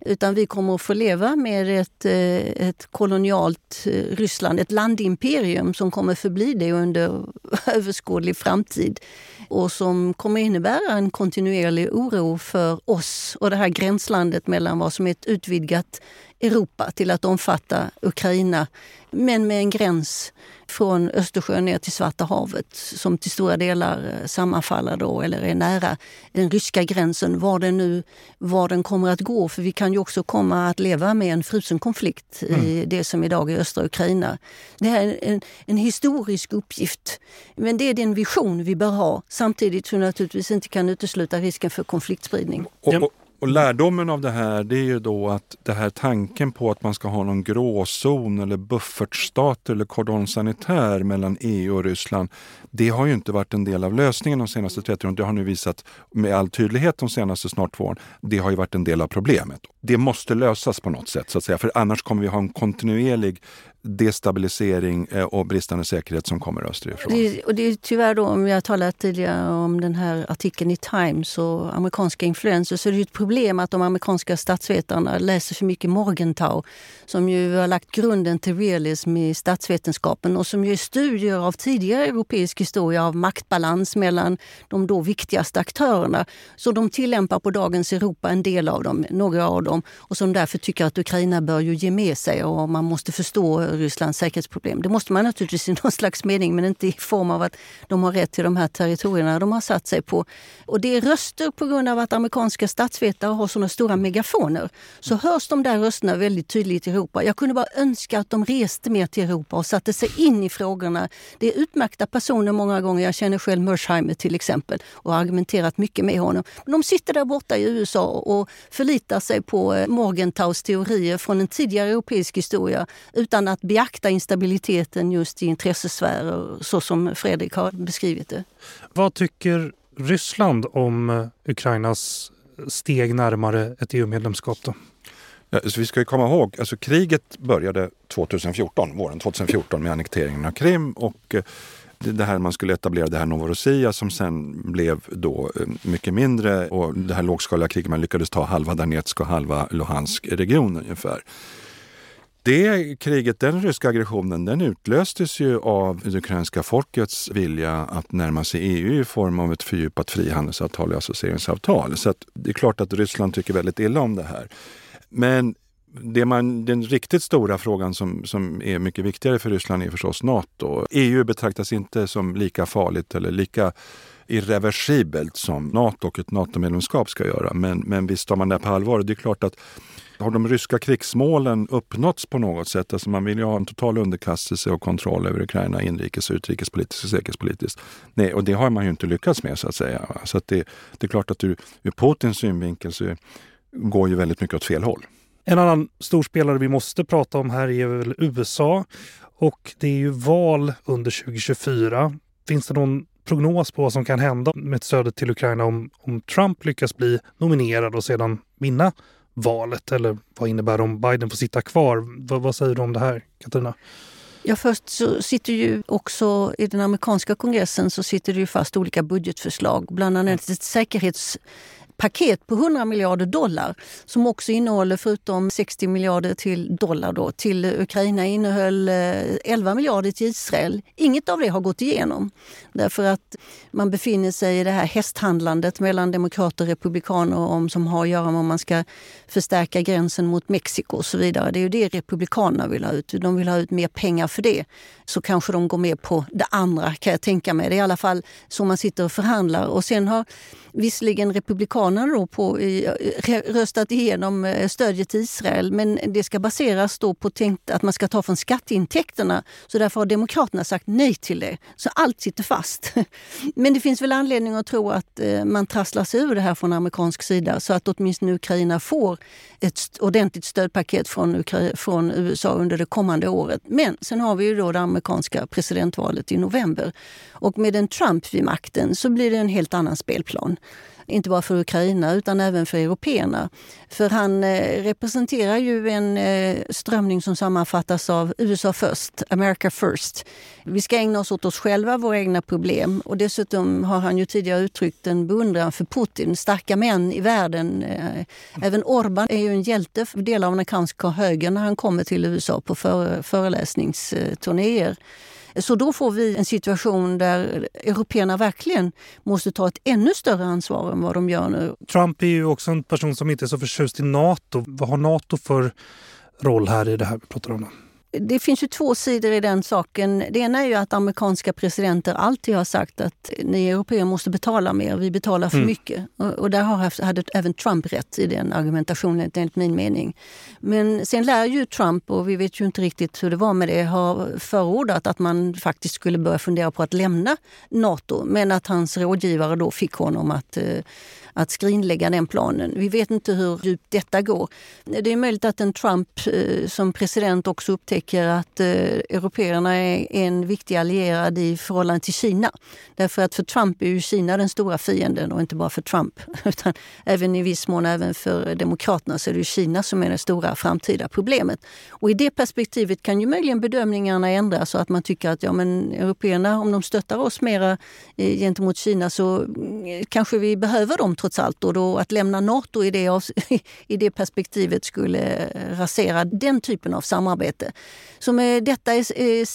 Utan vi kommer att få leva med ett, eh, ett kolonialt eh, Ryssland, ett landimperium som kommer förbli det under *laughs* överskådlig framtid och som kommer innebära en kontinuerlig oro för oss och det här gränslandet mellan vad som är ett utvidgat Europa till att omfatta Ukraina, men med en gräns från Östersjön ner till Svarta havet som till stora delar eh, sammanfaller då, eller är nära den ryska gränsen, var den nu var den kommer att gå. För vi kan ju också komma att leva med en frusen konflikt mm. i det som idag är östra Ukraina. Det här är en, en historisk uppgift, men det är den vision vi bör ha samtidigt som vi naturligtvis inte kan utesluta risken för konfliktspridning. Och, och, och lärdomen av det här det är ju då att det här tanken på att man ska ha någon gråzon eller buffertstat eller cordon sanitär mellan EU och Ryssland. Det har ju inte varit en del av lösningen de senaste 30 åren. Det har nu visat med all tydlighet de senaste snart två åren. Det har ju varit en del av problemet. Det måste lösas på något sätt så att säga. För annars kommer vi ha en kontinuerlig destabilisering eh, och bristande säkerhet som kommer österifrån. Det, och det är tyvärr då, om jag talat tidigare om den här artikeln i Times och amerikanska influenser, så är det ett problem att de amerikanska statsvetarna läser för mycket Morgenthau, som ju har lagt grunden till realism i statsvetenskapen och som är studier av tidigare europeisk historia av maktbalans mellan de då viktigaste aktörerna. Så de tillämpar på dagens Europa en del av dem, några av dem, och som därför tycker att Ukraina bör ju ge med sig och man måste förstå Rysslands säkerhetsproblem. Det måste man naturligtvis i någon slags mening, men inte i form av att de har rätt till de här territorierna de har satt sig på. Och det är röster på grund av att amerikanska statsvetare har såna stora megafoner. Så hörs de där rösterna väldigt tydligt i Europa. Jag kunde bara önska att de reste mer till Europa och satte sig in i frågorna. Det är utmärkta personer många gånger. Jag känner själv Mersheimer till exempel och har argumenterat mycket med honom. Men de sitter där borta i USA och förlitar sig på eh, Morgenthaus Morgentaus teorier från en tidigare europeisk historia utan att beakta instabiliteten just i intressesfärer så som Fredrik har beskrivit det. Vad tycker Ryssland om eh, Ukrainas steg närmare ett EU-medlemskap? Då? Ja, så vi ska komma ihåg, alltså kriget började 2014, våren 2014 med annekteringen av Krim och eh, det här man skulle etablera det här Novorossiya som sen blev då eh, mycket mindre och det här lågskaliga kriget, man lyckades ta halva Donetsk och halva Luhansk region ungefär. Det kriget, den ryska aggressionen, den utlöstes ju av det ukrainska folkets vilja att närma sig EU i form av ett fördjupat frihandelsavtal alltså och associeringsavtal. Så det är klart att Ryssland tycker väldigt illa om det här. Men det man, den riktigt stora frågan som, som är mycket viktigare för Ryssland är förstås Nato. EU betraktas inte som lika farligt eller lika irreversibelt som Nato och ett NATO-medlemskap ska göra. Men, men visst tar man det på allvar. Det är klart att har de ryska krigsmålen uppnåtts på något sätt? Alltså man vill ju ha en total underkastelse och kontroll över Ukraina inrikes, utrikespolitiskt och säkerhetspolitiskt. Nej, och det har man ju inte lyckats med så att säga. Så att det, det är klart att ur, ur Putins synvinkel så går ju väldigt mycket åt fel håll. En annan stor spelare vi måste prata om här är väl USA. Och det är ju val under 2024. Finns det någon prognos på vad som kan hända med stödet till Ukraina om, om Trump lyckas bli nominerad och sedan vinna valet? Eller vad innebär det om Biden får sitta kvar? Vad, vad säger du om det här, Katarina? Ja, först så sitter ju också i den amerikanska kongressen så sitter det ju fast olika budgetförslag, bland annat ett säkerhets paket på 100 miljarder dollar som också innehåller, förutom 60 miljarder till dollar då, till Ukraina, innehöll eh, 11 miljarder till Israel. Inget av det har gått igenom därför att man befinner sig i det här hästhandlandet mellan demokrater och republikaner om, som har att göra med om man ska förstärka gränsen mot Mexiko och så vidare. Det är ju det republikanerna vill ha ut. De vill ha ut mer pengar för det. Så kanske de går med på det andra kan jag tänka mig. Det är i alla fall så man sitter och förhandlar. Och sen har visserligen Republikanerna då på, röstat igenom eh, stödet till Israel men det ska baseras då på tänkt att man ska ta från skatteintäkterna. Så därför har Demokraterna sagt nej till det. Så allt sitter fast. *laughs* Men det finns väl anledning att tro att eh, man trasslar sig ur det här från amerikansk sida så att åtminstone Ukraina får ett ordentligt stödpaket från, från USA under det kommande året. Men sen har vi ju då det amerikanska presidentvalet i november. Och med en Trump vid makten så blir det en helt annan spelplan. Inte bara för Ukraina utan även för européerna. För han eh, representerar ju en eh, strömning som sammanfattas av USA först, America first. Vi ska ägna oss åt oss själva, våra egna problem. Och dessutom har han ju tidigare uttryckt en beundran för Putin, starka män i världen. Eh, även Orban är ju en hjälte för delar av den amerikanska högern när han kommer till USA på föreläsningsturnéer. Så då får vi en situation där européerna verkligen måste ta ett ännu större ansvar än vad de gör nu. Trump är ju också en person som inte är så förtjust i Nato. Vad har Nato för roll här i det här vi pratar om? Det finns ju två sidor i den saken. Det ena är ju att amerikanska presidenter alltid har sagt att ni europeer måste betala mer, vi betalar för mm. mycket. Och, där har haft, hade även Trump rätt i den argumentationen enligt min mening. Men sen lär ju Trump, och vi vet ju inte riktigt hur det var med det, ha förordat att man faktiskt skulle börja fundera på att lämna Nato. Men att hans rådgivare då fick honom att eh, att skrinlägga den planen. Vi vet inte hur djupt detta går. Det är möjligt att en Trump eh, som president också upptäcker att eh, européerna är en viktig allierad i förhållande till Kina. Därför att för Trump är ju Kina den stora fienden och inte bara för Trump *laughs* utan även i viss mån även för Demokraterna så är det Kina som är det stora framtida problemet. Och i det perspektivet kan ju möjligen bedömningarna ändras så att man tycker att ja, men européerna, om de stöttar oss mera eh, gentemot Kina så mm, kanske vi behöver dem trots allt. Och då att lämna Nato i det, *laughs* i det perspektivet skulle eh, rasera den typen av samarbete. Så med detta är, är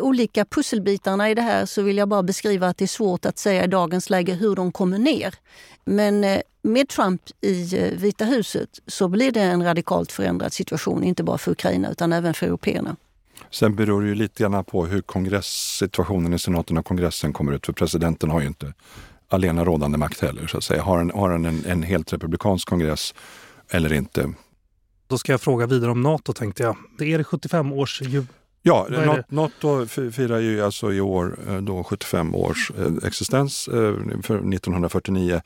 olika pusselbitarna i det här så vill jag bara beskriva att det är svårt att säga i dagens läge hur de kommer ner. Men eh, med Trump i eh, Vita huset så blir det en radikalt förändrad situation, inte bara för Ukraina utan även för européerna. Sen beror det ju lite grann på hur kongresssituationen i senaten och kongressen kommer ut. För presidenten har ju inte alena rådande makt heller. Så att säga. Har han, har han en, en helt republikansk kongress eller inte? Då ska jag fråga vidare om Nato tänkte jag. Det är det 75 års Ja, Nato firar ju alltså i år eh, då 75 års eh, existens eh, för 1949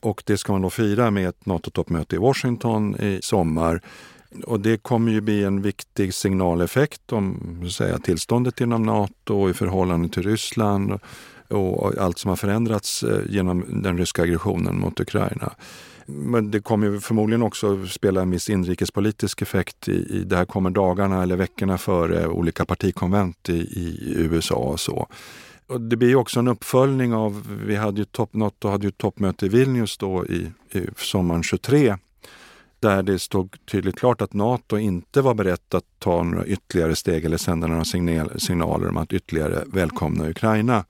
och det ska man då fira med ett NATO-toppmöte i Washington i sommar. Och det kommer ju bli en viktig signaleffekt om säga, tillståndet inom Nato i förhållande till Ryssland och allt som har förändrats eh, genom den ryska aggressionen mot Ukraina. Men det kommer förmodligen också spela en viss inrikespolitisk effekt. I, i, det här kommer dagarna eller veckorna före olika partikonvent i, i USA och så. Och det blir också en uppföljning av, vi hade ju topp, Nato hade ju toppmöte i Vilnius då i, i sommaren 23 där det stod tydligt klart att Nato inte var berett att ta några ytterligare steg eller sända några signaler om att ytterligare välkomna Ukraina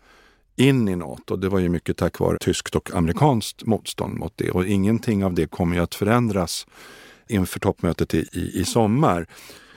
in i Nato. Det var ju mycket tack vare tyskt och amerikanskt motstånd mot det och ingenting av det kommer ju att förändras inför toppmötet i, i, i sommar.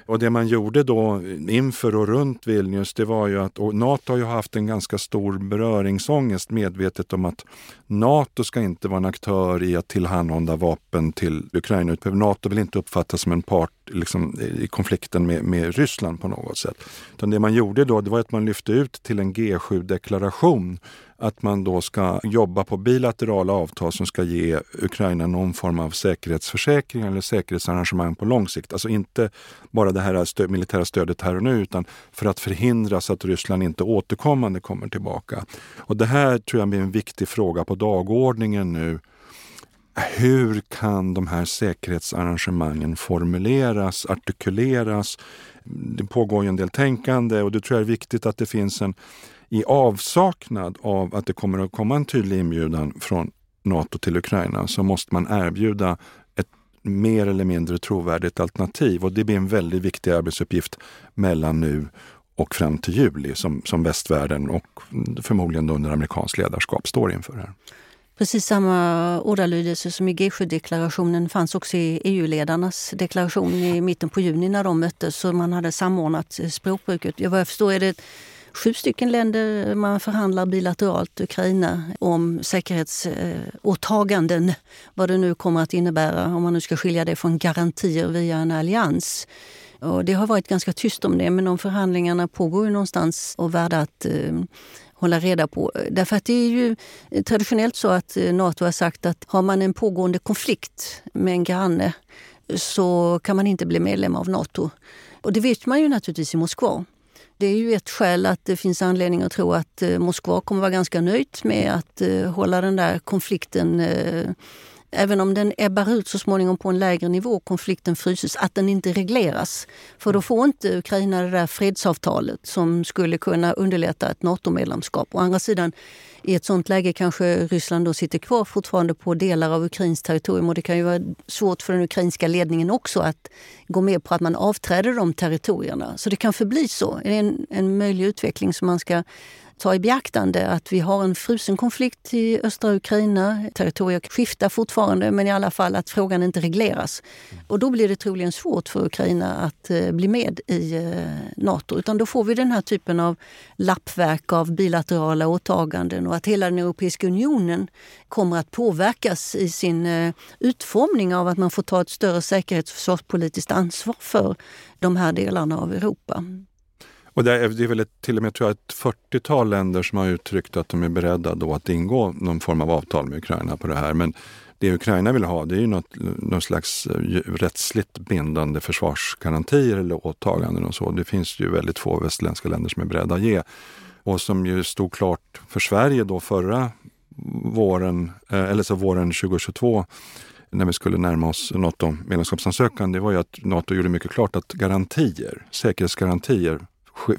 Och det man gjorde då inför och runt Vilnius, det var ju att, och Nato har ju haft en ganska stor beröringsångest medvetet om att Nato ska inte vara en aktör i att tillhandahålla vapen till Ukraina. Nato vill inte uppfattas som en part liksom, i konflikten med, med Ryssland på något sätt. Utan det man gjorde då, det var att man lyfte ut till en G7-deklaration att man då ska jobba på bilaterala avtal som ska ge Ukraina någon form av säkerhetsförsäkring eller säkerhetsarrangemang på lång sikt. Alltså inte bara det här stö militära stödet här och nu utan för att förhindra så att Ryssland inte återkommande kommer tillbaka. Och det här tror jag blir en viktig fråga på dagordningen nu. Hur kan de här säkerhetsarrangemangen formuleras, artikuleras? Det pågår ju en del tänkande och det tror jag är viktigt att det finns en i avsaknad av att det kommer att komma en tydlig inbjudan från Nato till Ukraina så måste man erbjuda ett mer eller mindre trovärdigt alternativ och det blir en väldigt viktig arbetsuppgift mellan nu och fram till juli som, som västvärlden och förmodligen under amerikanskt ledarskap står inför. här. Precis samma ordalydelse som i G7-deklarationen fanns också i EU-ledarnas deklaration i mitten på juni när de möttes. Så man hade samordnat språkbruket. Vad jag förstår är det sju stycken länder man förhandlar bilateralt, Ukraina, om säkerhetsåtaganden. Vad det nu kommer att innebära, om man nu ska skilja det från garantier via en allians. Och det har varit ganska tyst om det, men de förhandlingarna pågår ju någonstans och värda att eh, hålla reda på. Därför att det är ju traditionellt så att eh, Nato har sagt att har man en pågående konflikt med en granne så kan man inte bli medlem av Nato. Och det vet man ju naturligtvis i Moskva. Det är ju ett skäl att det finns anledning att tro att eh, Moskva kommer vara ganska nöjt med att eh, hålla den där konflikten eh, även om den ebbar ut så småningom på en lägre nivå, konflikten fryses, att den inte regleras. För då får inte Ukraina det där fredsavtalet som skulle kunna underlätta ett NATO-medlemskap. Å andra sidan, i ett sånt läge kanske Ryssland då sitter kvar fortfarande på delar av Ukrains territorium och det kan ju vara svårt för den ukrainska ledningen också att gå med på att man avträder de territorierna. Så det kan förbli så. Det är en, en möjlig utveckling som man ska ta i beaktande att vi har en frusen konflikt i östra Ukraina. Territorier skiftar fortfarande, men i alla fall att frågan inte regleras. Och då blir det troligen svårt för Ukraina att eh, bli med i eh, Nato. Utan då får vi den här typen av lappverk av bilaterala åtaganden och att hela den Europeiska unionen kommer att påverkas i sin eh, utformning av att man får ta ett större säkerhets och försvarspolitiskt ansvar för de här delarna av Europa. Och det är, det är väl ett, till och med tror jag, ett 40-tal länder som har uttryckt att de är beredda då att ingå någon form av avtal med Ukraina på det här. Men det Ukraina vill ha det är ju något, någon slags eh, rättsligt bindande försvarsgarantier eller åtaganden och så. Det finns ju väldigt få västerländska länder som är beredda att ge. Och som ju stod klart för Sverige då förra våren, eh, eller så våren 2022 när vi skulle närma oss NATO-medlemskapsansökan, det var ju att Nato gjorde mycket klart att garantier, säkerhetsgarantier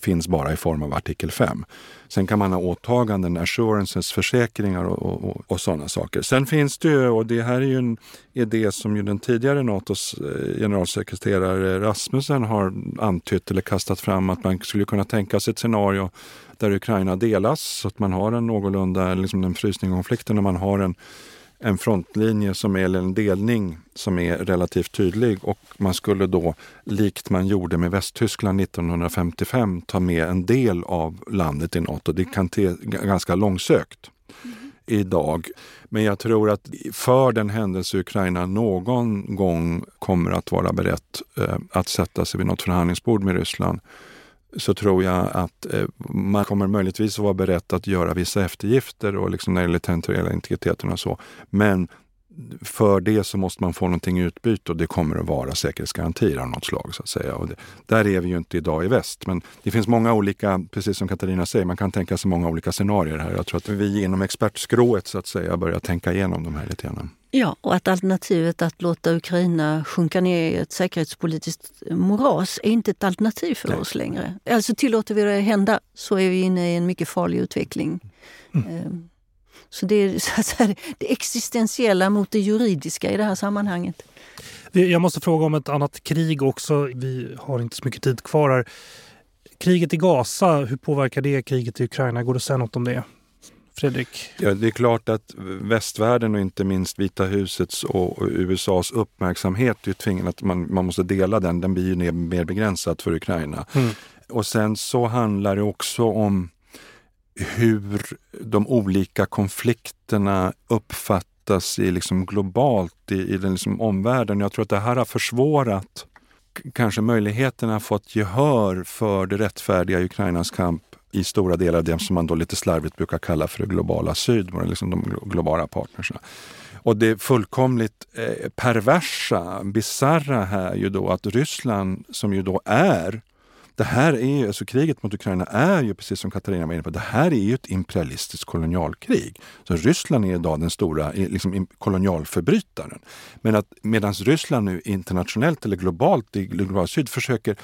finns bara i form av artikel 5. Sen kan man ha åtaganden, assurances, försäkringar och, och, och sådana saker. Sen finns det ju, och det här är ju en idé som ju den tidigare Natos eh, generalsekreterare Rasmussen har antytt eller kastat fram att man skulle kunna tänka sig ett scenario där Ukraina delas så att man har en någorlunda, liksom en frysning av konflikten, och man har en en frontlinje som är, eller en delning som är relativt tydlig och man skulle då, likt man gjorde med Västtyskland 1955, ta med en del av landet i Nato. Det kan te ganska långsökt idag. Men jag tror att för den händelse Ukraina någon gång kommer att vara berett eh, att sätta sig vid något förhandlingsbord med Ryssland så tror jag att eh, man kommer möjligtvis att vara beredd att göra vissa eftergifter och liksom när det gäller territoriella integriteten och så. Men för det så måste man få någonting i utbyte och det kommer att vara säkerhetsgarantier av något slag. så att säga. Och det, där är vi ju inte idag i väst. Men det finns många olika, precis som Katarina säger, man kan tänka sig många olika scenarier här. Jag tror att vi inom expertskrået så att säga börjar tänka igenom de här lite grann. Ja, och att alternativet att låta Ukraina sjunka ner i ett säkerhetspolitiskt moras är inte ett alternativ för Nej. oss längre. Alltså tillåter vi det hända så är vi inne i en mycket farlig utveckling. Mm. Ehm, så det är *laughs* så säga, det existentiella mot det juridiska i det här sammanhanget. Jag måste fråga om ett annat krig också. Vi har inte så mycket tid kvar här. Kriget i Gaza, hur påverkar det kriget i Ukraina? Går det att säga något om det? Fredrik? Ja, det är klart att västvärlden och inte minst Vita husets och USAs uppmärksamhet är tvingande att man, man måste dela den. Den blir ju mer begränsad för Ukraina. Mm. Och sen så handlar det också om hur de olika konflikterna uppfattas i liksom globalt i, i den liksom omvärlden. Jag tror att det här har försvårat kanske möjligheterna att få ett gehör för det rättfärdiga i Ukrainas kamp i stora delar av det som man då lite slarvigt brukar kalla för det globala syd, liksom de globala partnerserna. Och det fullkomligt eh, perversa, bizarra här är ju då att Ryssland, som ju då är det här är alltså kriget mot Ukraina är ju precis som Katarina var inne på, det här är ju ett imperialistiskt kolonialkrig. Så Ryssland är idag den stora liksom, kolonialförbrytaren. Men att medan Ryssland nu internationellt eller globalt i globala syd försöker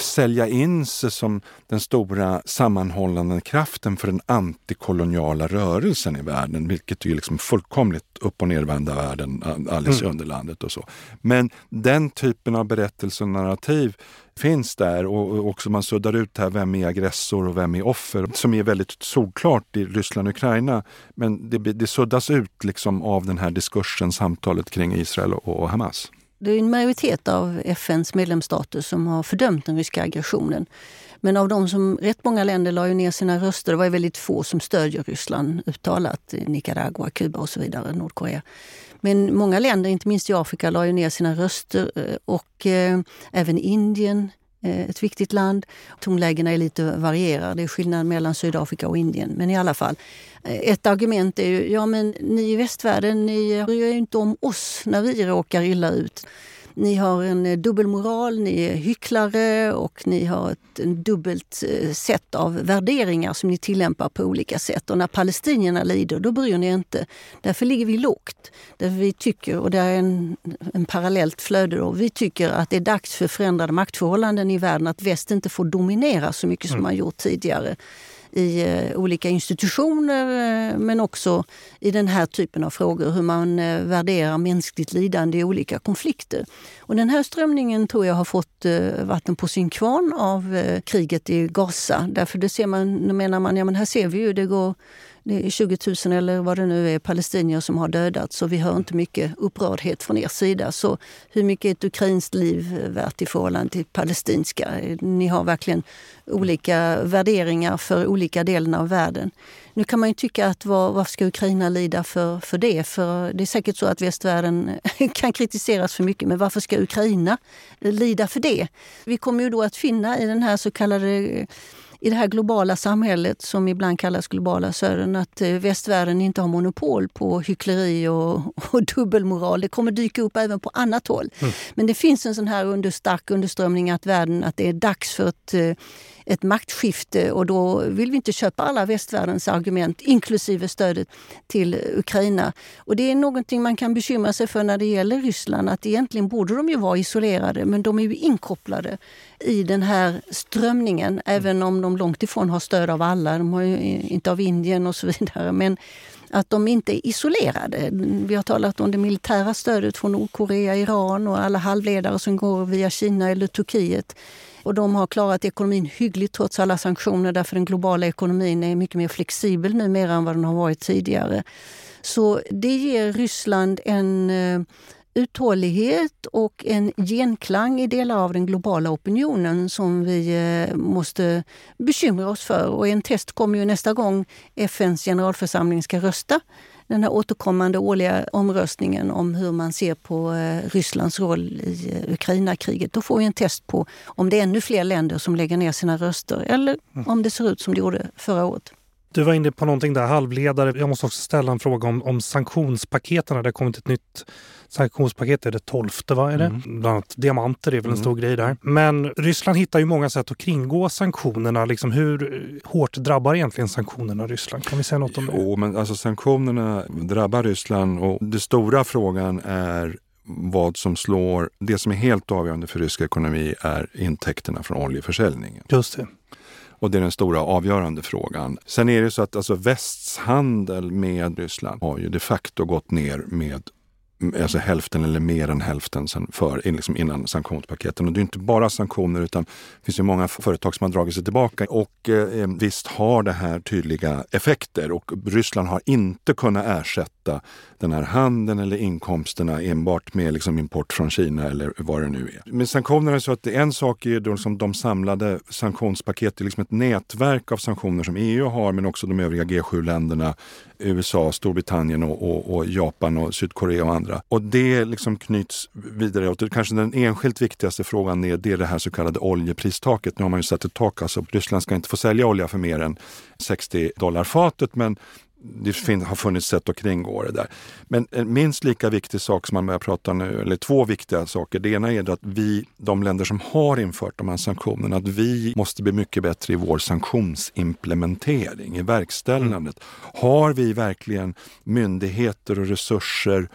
sälja in sig som den stora sammanhållande kraften för den antikoloniala rörelsen i världen, vilket är liksom fullkomligt upp och nervända världen alldeles mm. under landet och så. Men den typen av berättelse och narrativ finns där och också man suddar ut här, vem är aggressor och vem är offer, som är väldigt solklart i Ryssland och Ukraina. Men det, det suddas ut liksom av den här diskursen, samtalet kring Israel och Hamas. Det är en majoritet av FNs medlemsstater som har fördömt den ryska aggressionen. Men av de som, rätt många länder la ju ner sina röster. Det var väldigt få som stödjer Ryssland uttalat. Nicaragua, Kuba och så vidare, Nordkorea. Men många länder, inte minst i Afrika, la ju ner sina röster eh, och eh, även Indien, Eh, ett viktigt land. Tonlägena är lite varierade, det är skillnad mellan Sydafrika och Indien. Men i alla fall, eh, ett argument är ju, ja men ni i västvärlden, ni bryr er inte om oss när vi råkar illa ut. Ni har en eh, dubbelmoral, ni är hycklare och ni har ett en dubbelt eh, sätt av värderingar som ni tillämpar på olika sätt. Och när palestinierna lider, då bryr ni er inte. Därför ligger vi lågt. Därför vi tycker, och det är en, en parallellt flöde då, vi tycker att det är dags för förändrade maktförhållanden i världen, att väst inte får dominera så mycket som mm. man gjort tidigare i eh, olika institutioner eh, men också i den här typen av frågor, hur man eh, värderar mänskligt lidande i olika konflikter. Och den här strömningen tror jag har fått vatten på sin kvarn av kriget i Gaza. Därför det ser man, menar man, ja men här ser vi ju, det går det är 20 000 eller vad det nu är palestinier som har dödats så vi hör inte mycket upprördhet från er sida. Så hur mycket är ett ukrainskt liv värt i förhållande till palestinska? Ni har verkligen olika värderingar för olika delar av världen. Nu kan man ju tycka att var, varför ska Ukraina lida för, för det? För det är säkert så att västvärlden *laughs* kan kritiseras för mycket, men varför ska Ukraina lida för det? Vi kommer ju då att finna i den här så kallade i det här globala samhället som ibland kallas globala södern att eh, västvärlden inte har monopol på hyckleri och, *laughs* och dubbelmoral. Det kommer dyka upp även på annat håll. Mm. Men det finns en sån här under, stark underströmning att världen, att det är dags för ett eh, ett maktskifte och då vill vi inte köpa alla västvärldens argument, inklusive stödet till Ukraina. Och det är någonting man kan bekymra sig för när det gäller Ryssland, att egentligen borde de ju vara isolerade, men de är ju inkopplade i den här strömningen, även om de långt ifrån har stöd av alla. De har inte av Indien och så vidare. Men att de inte är isolerade. Vi har talat om det militära stödet från Nordkorea, Iran och alla halvledare som går via Kina eller Turkiet. Och de har klarat ekonomin hyggligt trots alla sanktioner därför den globala ekonomin är mycket mer flexibel numera än vad den har varit tidigare. Så det ger Ryssland en eh, uthållighet och en genklang i delar av den globala opinionen som vi eh, måste bekymra oss för. Och en test kommer ju nästa gång FNs generalförsamling ska rösta. Den här återkommande årliga omröstningen om hur man ser på eh, Rysslands roll i eh, Ukraina-kriget. Då får vi en test på om det är ännu fler länder som lägger ner sina röster eller mm. om det ser ut som det gjorde förra året. Du var inne på någonting där, halvledare. Jag måste också ställa en fråga om, om sanktionspaketen. Det har kommit ett nytt sanktionspaket, är det tolfte va? Är det? Mm. Bland annat diamanter är väl en mm. stor grej där. Men Ryssland hittar ju många sätt att kringgå sanktionerna. Liksom hur hårt drabbar egentligen sanktionerna Ryssland? Kan vi säga något om det? Jo, men alltså sanktionerna drabbar Ryssland och den stora frågan är vad som slår, det som är helt avgörande för rysk ekonomi är intäkterna från oljeförsäljningen. Just det. Och det är den stora avgörande frågan. Sen är det så att alltså västs handel med Ryssland har ju de facto gått ner med alltså hälften eller mer än hälften sen för, liksom innan sanktionspaketen. Och det är inte bara sanktioner utan det finns ju många företag som har dragit sig tillbaka. Och eh, visst har det här tydliga effekter och Ryssland har inte kunnat ersätta den här handeln eller inkomsterna enbart med liksom import från Kina eller vad det nu är. Med sanktionerna är så att en sak är då liksom de samlade sanktionspaketen, liksom ett nätverk av sanktioner som EU har men också de övriga G7-länderna USA, Storbritannien och, och, och, Japan och Sydkorea och andra. Och det liksom knyts vidare. Och kanske den enskilt viktigaste frågan är det, är det här så kallade oljepristaket. Nu har man ju satt ett tak, alltså Ryssland ska inte få sälja olja för mer än 60 dollar fatet men det har funnits sätt att kringgå det där. Men en minst lika viktig sak som man börjar prata nu, eller två viktiga saker. Det ena är att vi, de länder som har infört de här sanktionerna, att vi måste bli mycket bättre i vår sanktionsimplementering, i verkställandet. Mm. Har vi verkligen myndigheter och resurser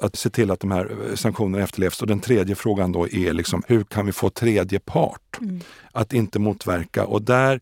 att se till att de här sanktionerna efterlevs. Och den tredje frågan då är liksom, hur kan vi få tredje part mm. att inte motverka? Och där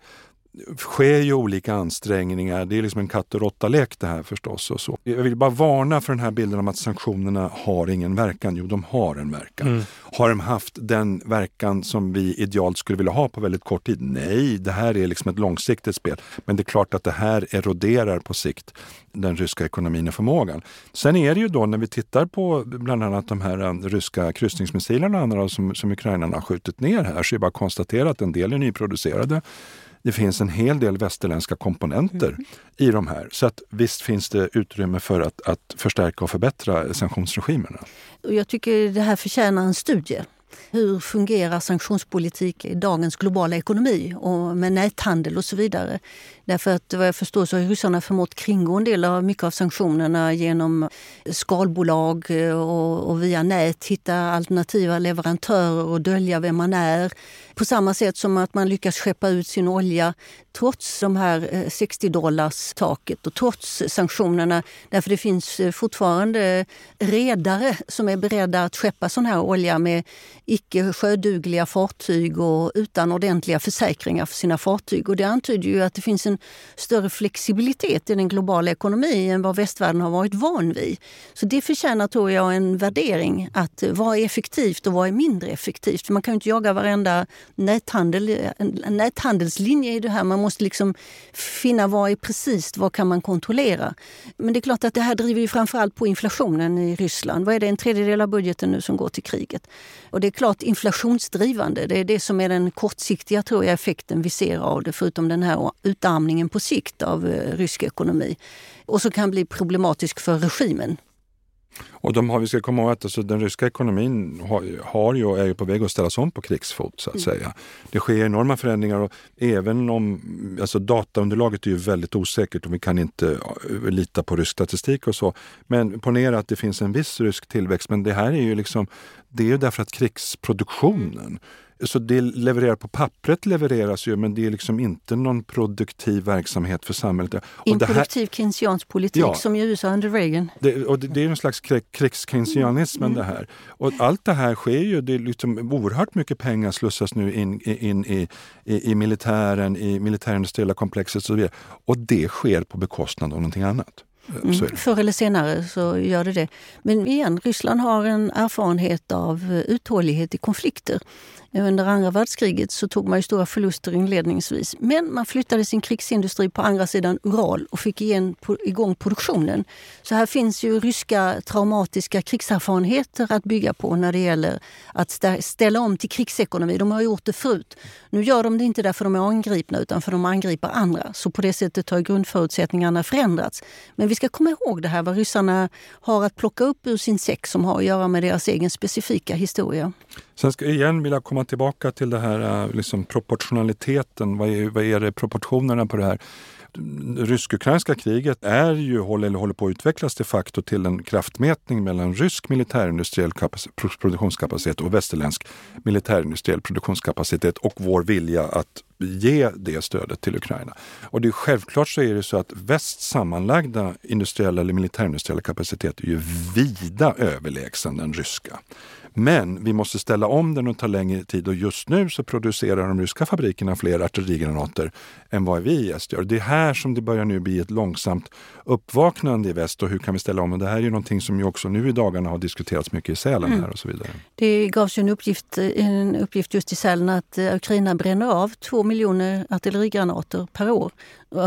sker ju olika ansträngningar. Det är liksom en katt och råtta-lek det här förstås. Och så. Jag vill bara varna för den här bilden om att sanktionerna har ingen verkan. Jo, de har en verkan. Mm. Har de haft den verkan som vi idealt skulle vilja ha på väldigt kort tid? Nej, det här är liksom ett långsiktigt spel. Men det är klart att det här eroderar på sikt den ryska ekonomin och förmågan. Sen är det ju då när vi tittar på bland annat de här um, ryska kryssningsmissilerna andra som, som Ukraina har skjutit ner här så är det bara att konstatera att en del är nyproducerade det finns en hel del västerländska komponenter mm. i de här. Så att visst finns det utrymme för att, att förstärka och förbättra sanktionsregimerna. Jag tycker det här förtjänar en studie. Hur fungerar sanktionspolitik i dagens globala ekonomi och med näthandel och så vidare? Därför att vad jag förstår så har ryssarna förmått kringgå en del av mycket av sanktionerna genom skalbolag och, och via nät hitta alternativa leverantörer och dölja vem man är. På samma sätt som att man lyckas skeppa ut sin olja trots de här eh, 60-dollars taket och trots sanktionerna. Därför det finns eh, fortfarande redare som är beredda att skeppa sån här olja med icke sjödugliga fartyg och utan ordentliga försäkringar för sina fartyg. Och det antyder ju att det finns en större flexibilitet i den globala ekonomin än vad västvärlden har varit van vid. Så det förtjänar, tror jag, en värdering. Att eh, vad är effektivt och vad är mindre effektivt? För man kan ju inte jaga varenda näthandel, näthandelslinje i det här. Man måste liksom finna vad är precis, vad kan man kontrollera? Men det är klart att det här driver ju framförallt på inflationen i Ryssland. Vad är det, en tredjedel av budgeten nu som går till kriget? Och det är klart inflationsdrivande. Det är det som är den kortsiktiga tror jag, effekten vi ser av det, förutom den här utarmningen på sikt av eh, rysk ekonomi. Och som kan bli problematisk för regimen. Och de har, vi ska komma ihåg att alltså, den ryska ekonomin har, har ju, är ju på väg att ställas om på krigsfot så att mm. säga. Det sker enorma förändringar och även om alltså, dataunderlaget är ju väldigt osäkert och vi kan inte uh, lita på rysk statistik och så. Men ponera att det finns en viss rysk tillväxt men det här är ju liksom det är ju därför att krigsproduktionen så det levererar på pappret levereras ju men det är liksom inte någon produktiv verksamhet för samhället. Improduktiv keynesiansk politik ja, som i USA under Reagan. Det, och det, det är en slags krigskeynesianismen mm. det här. Och allt det här sker ju, det är liksom oerhört mycket pengar slussas nu in, in i, i, i militären, i militärindustriella komplexet och så vidare. Och det sker på bekostnad av någonting annat. Mm, förr eller senare så gör det det. Men igen, Ryssland har en erfarenhet av uthållighet i konflikter. Under andra världskriget så tog man ju stora förluster inledningsvis. Men man flyttade sin krigsindustri på andra sidan Ural och fick igen, igång produktionen. Så här finns ju ryska traumatiska krigserfarenheter att bygga på när det gäller att ställa om till krigsekonomi. De har gjort det förut. Nu gör de det inte därför de är angripna utan för de angriper andra. Så på det sättet har grundförutsättningarna förändrats. Men vi ska komma ihåg det här vad ryssarna har att plocka upp ur sin säck som har att göra med deras egen specifika historia. Sen ska jag igen vilja komma tillbaka till det här eh, liksom proportionaliteten. Vad är, vad är det proportionerna på det här? rysk-ukrainska kriget är ju, eller håller på att utvecklas de facto till en kraftmätning mellan rysk militärindustriell produktionskapacitet och västerländsk militärindustriell produktionskapacitet och vår vilja att ge det stödet till Ukraina. Och det är självklart så är det så att västs sammanlagda industriella eller militärindustriella kapacitet är ju vida överlägsen den ryska. Men vi måste ställa om den och ta längre tid och just nu så producerar de ryska fabrikerna fler artillerigranater än vad vi i väst gör. Det är här som det börjar nu bli ett långsamt uppvaknande i väst och hur kan vi ställa om? Och det här är ju någonting som ju också nu i dagarna har diskuterats mycket i Sälen mm. här och så vidare. Det gavs ju en uppgift, en uppgift just i Sälen att eh, Ukraina bränner av två miljoner artillerigranater per år.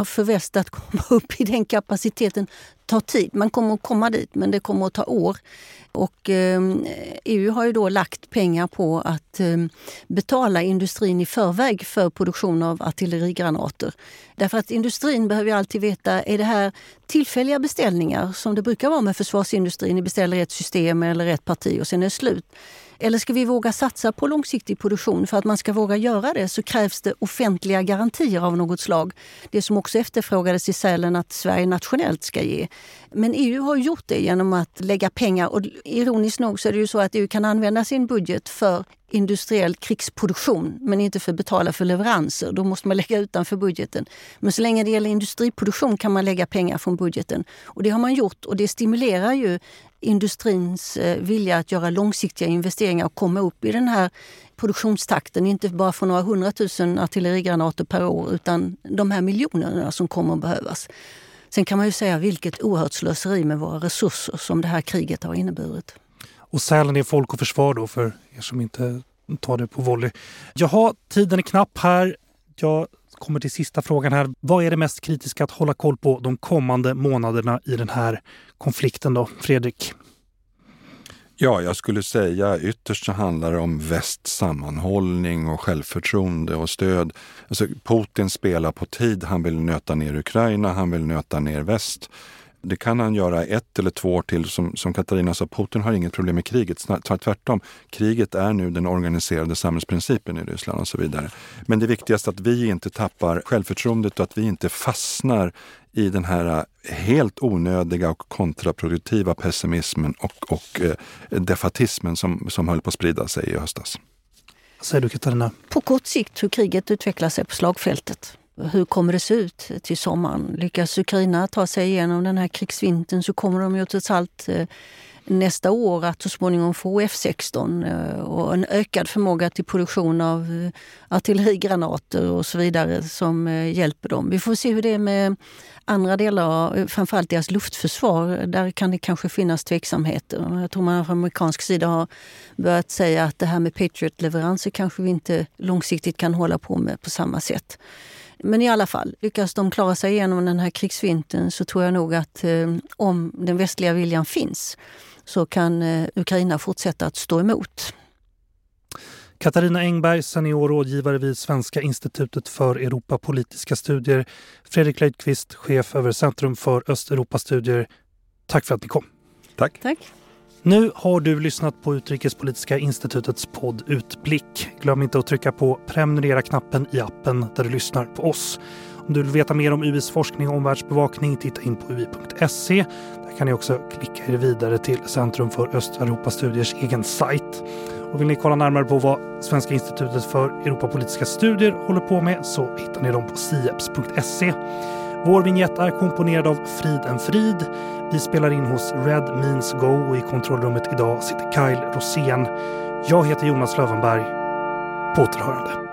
För väst att komma *laughs* upp i den kapaciteten tar tid. Man kommer att komma dit, men det kommer att ta år. Och eh, EU har ju då lagt pengar på att eh, betala industrin i förväg för produktion av artillerigranater. Därför att industrin behöver ju alltid veta, är det här tillfälliga beställningar som det brukar vara med försvarsindustrin? Ni beställer ett system eller ett parti och sen är det slut. Eller ska vi våga satsa på långsiktig produktion? För att man ska våga göra det så krävs det offentliga garantier av något slag. Det som också efterfrågades i Sälen att Sverige nationellt ska ge. Men EU har gjort det genom att lägga pengar och ironiskt nog så är det ju så att EU kan använda sin budget för industriell krigsproduktion men inte för att betala för leveranser. Då måste man lägga utanför budgeten. Men så länge det gäller industriproduktion kan man lägga pengar från budgeten. Och det har man gjort och det stimulerar ju industrins eh, vilja att göra långsiktiga investeringar och komma upp i den här produktionstakten. Inte bara för några hundratusen artillerigranater per år utan de här miljonerna som kommer att behövas. Sen kan man ju säga vilket oerhört slöseri med våra resurser som det här kriget har inneburit. Och Sälen är Folk och Försvar då för er som inte tar det på volley. Jaha, tiden är knapp här. Jag kommer till sista frågan här. Vad är det mest kritiska att hålla koll på de kommande månaderna i den här konflikten då, Fredrik? Ja, jag skulle säga ytterst så handlar det om västs sammanhållning och självförtroende och stöd. Alltså, Putin spelar på tid. Han vill nöta ner Ukraina, han vill nöta ner väst. Det kan han göra ett eller två år till. Som, som Katarina sa, Putin har inget problem med kriget. Tvärtom, kriget är nu den organiserade samhällsprincipen i Ryssland och så vidare. Men det viktigaste är att vi inte tappar självförtroendet och att vi inte fastnar i den här helt onödiga och kontraproduktiva pessimismen och, och eh, defatismen som, som höll på att sprida sig i höstas. Vad säger du Katarina? På kort sikt hur kriget utvecklar sig på slagfältet. Hur kommer det se ut till sommaren? Lyckas Ukraina ta sig igenom den här krigsvintern så kommer de ju trots allt eh, nästa år att så småningom få F16 eh, och en ökad förmåga till produktion av eh, artillerigranater och så vidare som hjälper dem. Vi får se hur det är med andra delar, framförallt deras luftförsvar. Där kan det kanske finnas tveksamheter. Jag tror man från amerikansk sida har börjat säga att det här med Patriot-leveranser kanske vi inte långsiktigt kan hålla på med på samma sätt. Men i alla fall, lyckas de klara sig igenom den här krigsvintern så tror jag nog att eh, om den västliga viljan finns så kan eh, Ukraina fortsätta att stå emot. Katarina Engberg, senior rådgivare vid Svenska institutet för Europapolitiska studier. Fredrik Löjdqvist, chef över Centrum för Östeuropastudier. Tack för att ni kom. Tack. Tack. Nu har du lyssnat på Utrikespolitiska institutets podd Utblick. Glöm inte att trycka på prenumerera-knappen i appen där du lyssnar på oss. Om du vill veta mer om UIs forskning och omvärldsbevakning, titta in på ui.se. Där kan ni också klicka er vidare till Centrum för Östeuropastudiers egen sajt. Och vill ni kolla närmare på vad Svenska institutet för Europapolitiska studier håller på med så hittar ni dem på sieps.se. Vår vignett är komponerad av Frid en Frid. Vi spelar in hos Red Means Go och i kontrollrummet idag sitter Kyle Rosén. Jag heter Jonas Lövenberg. På återhörande.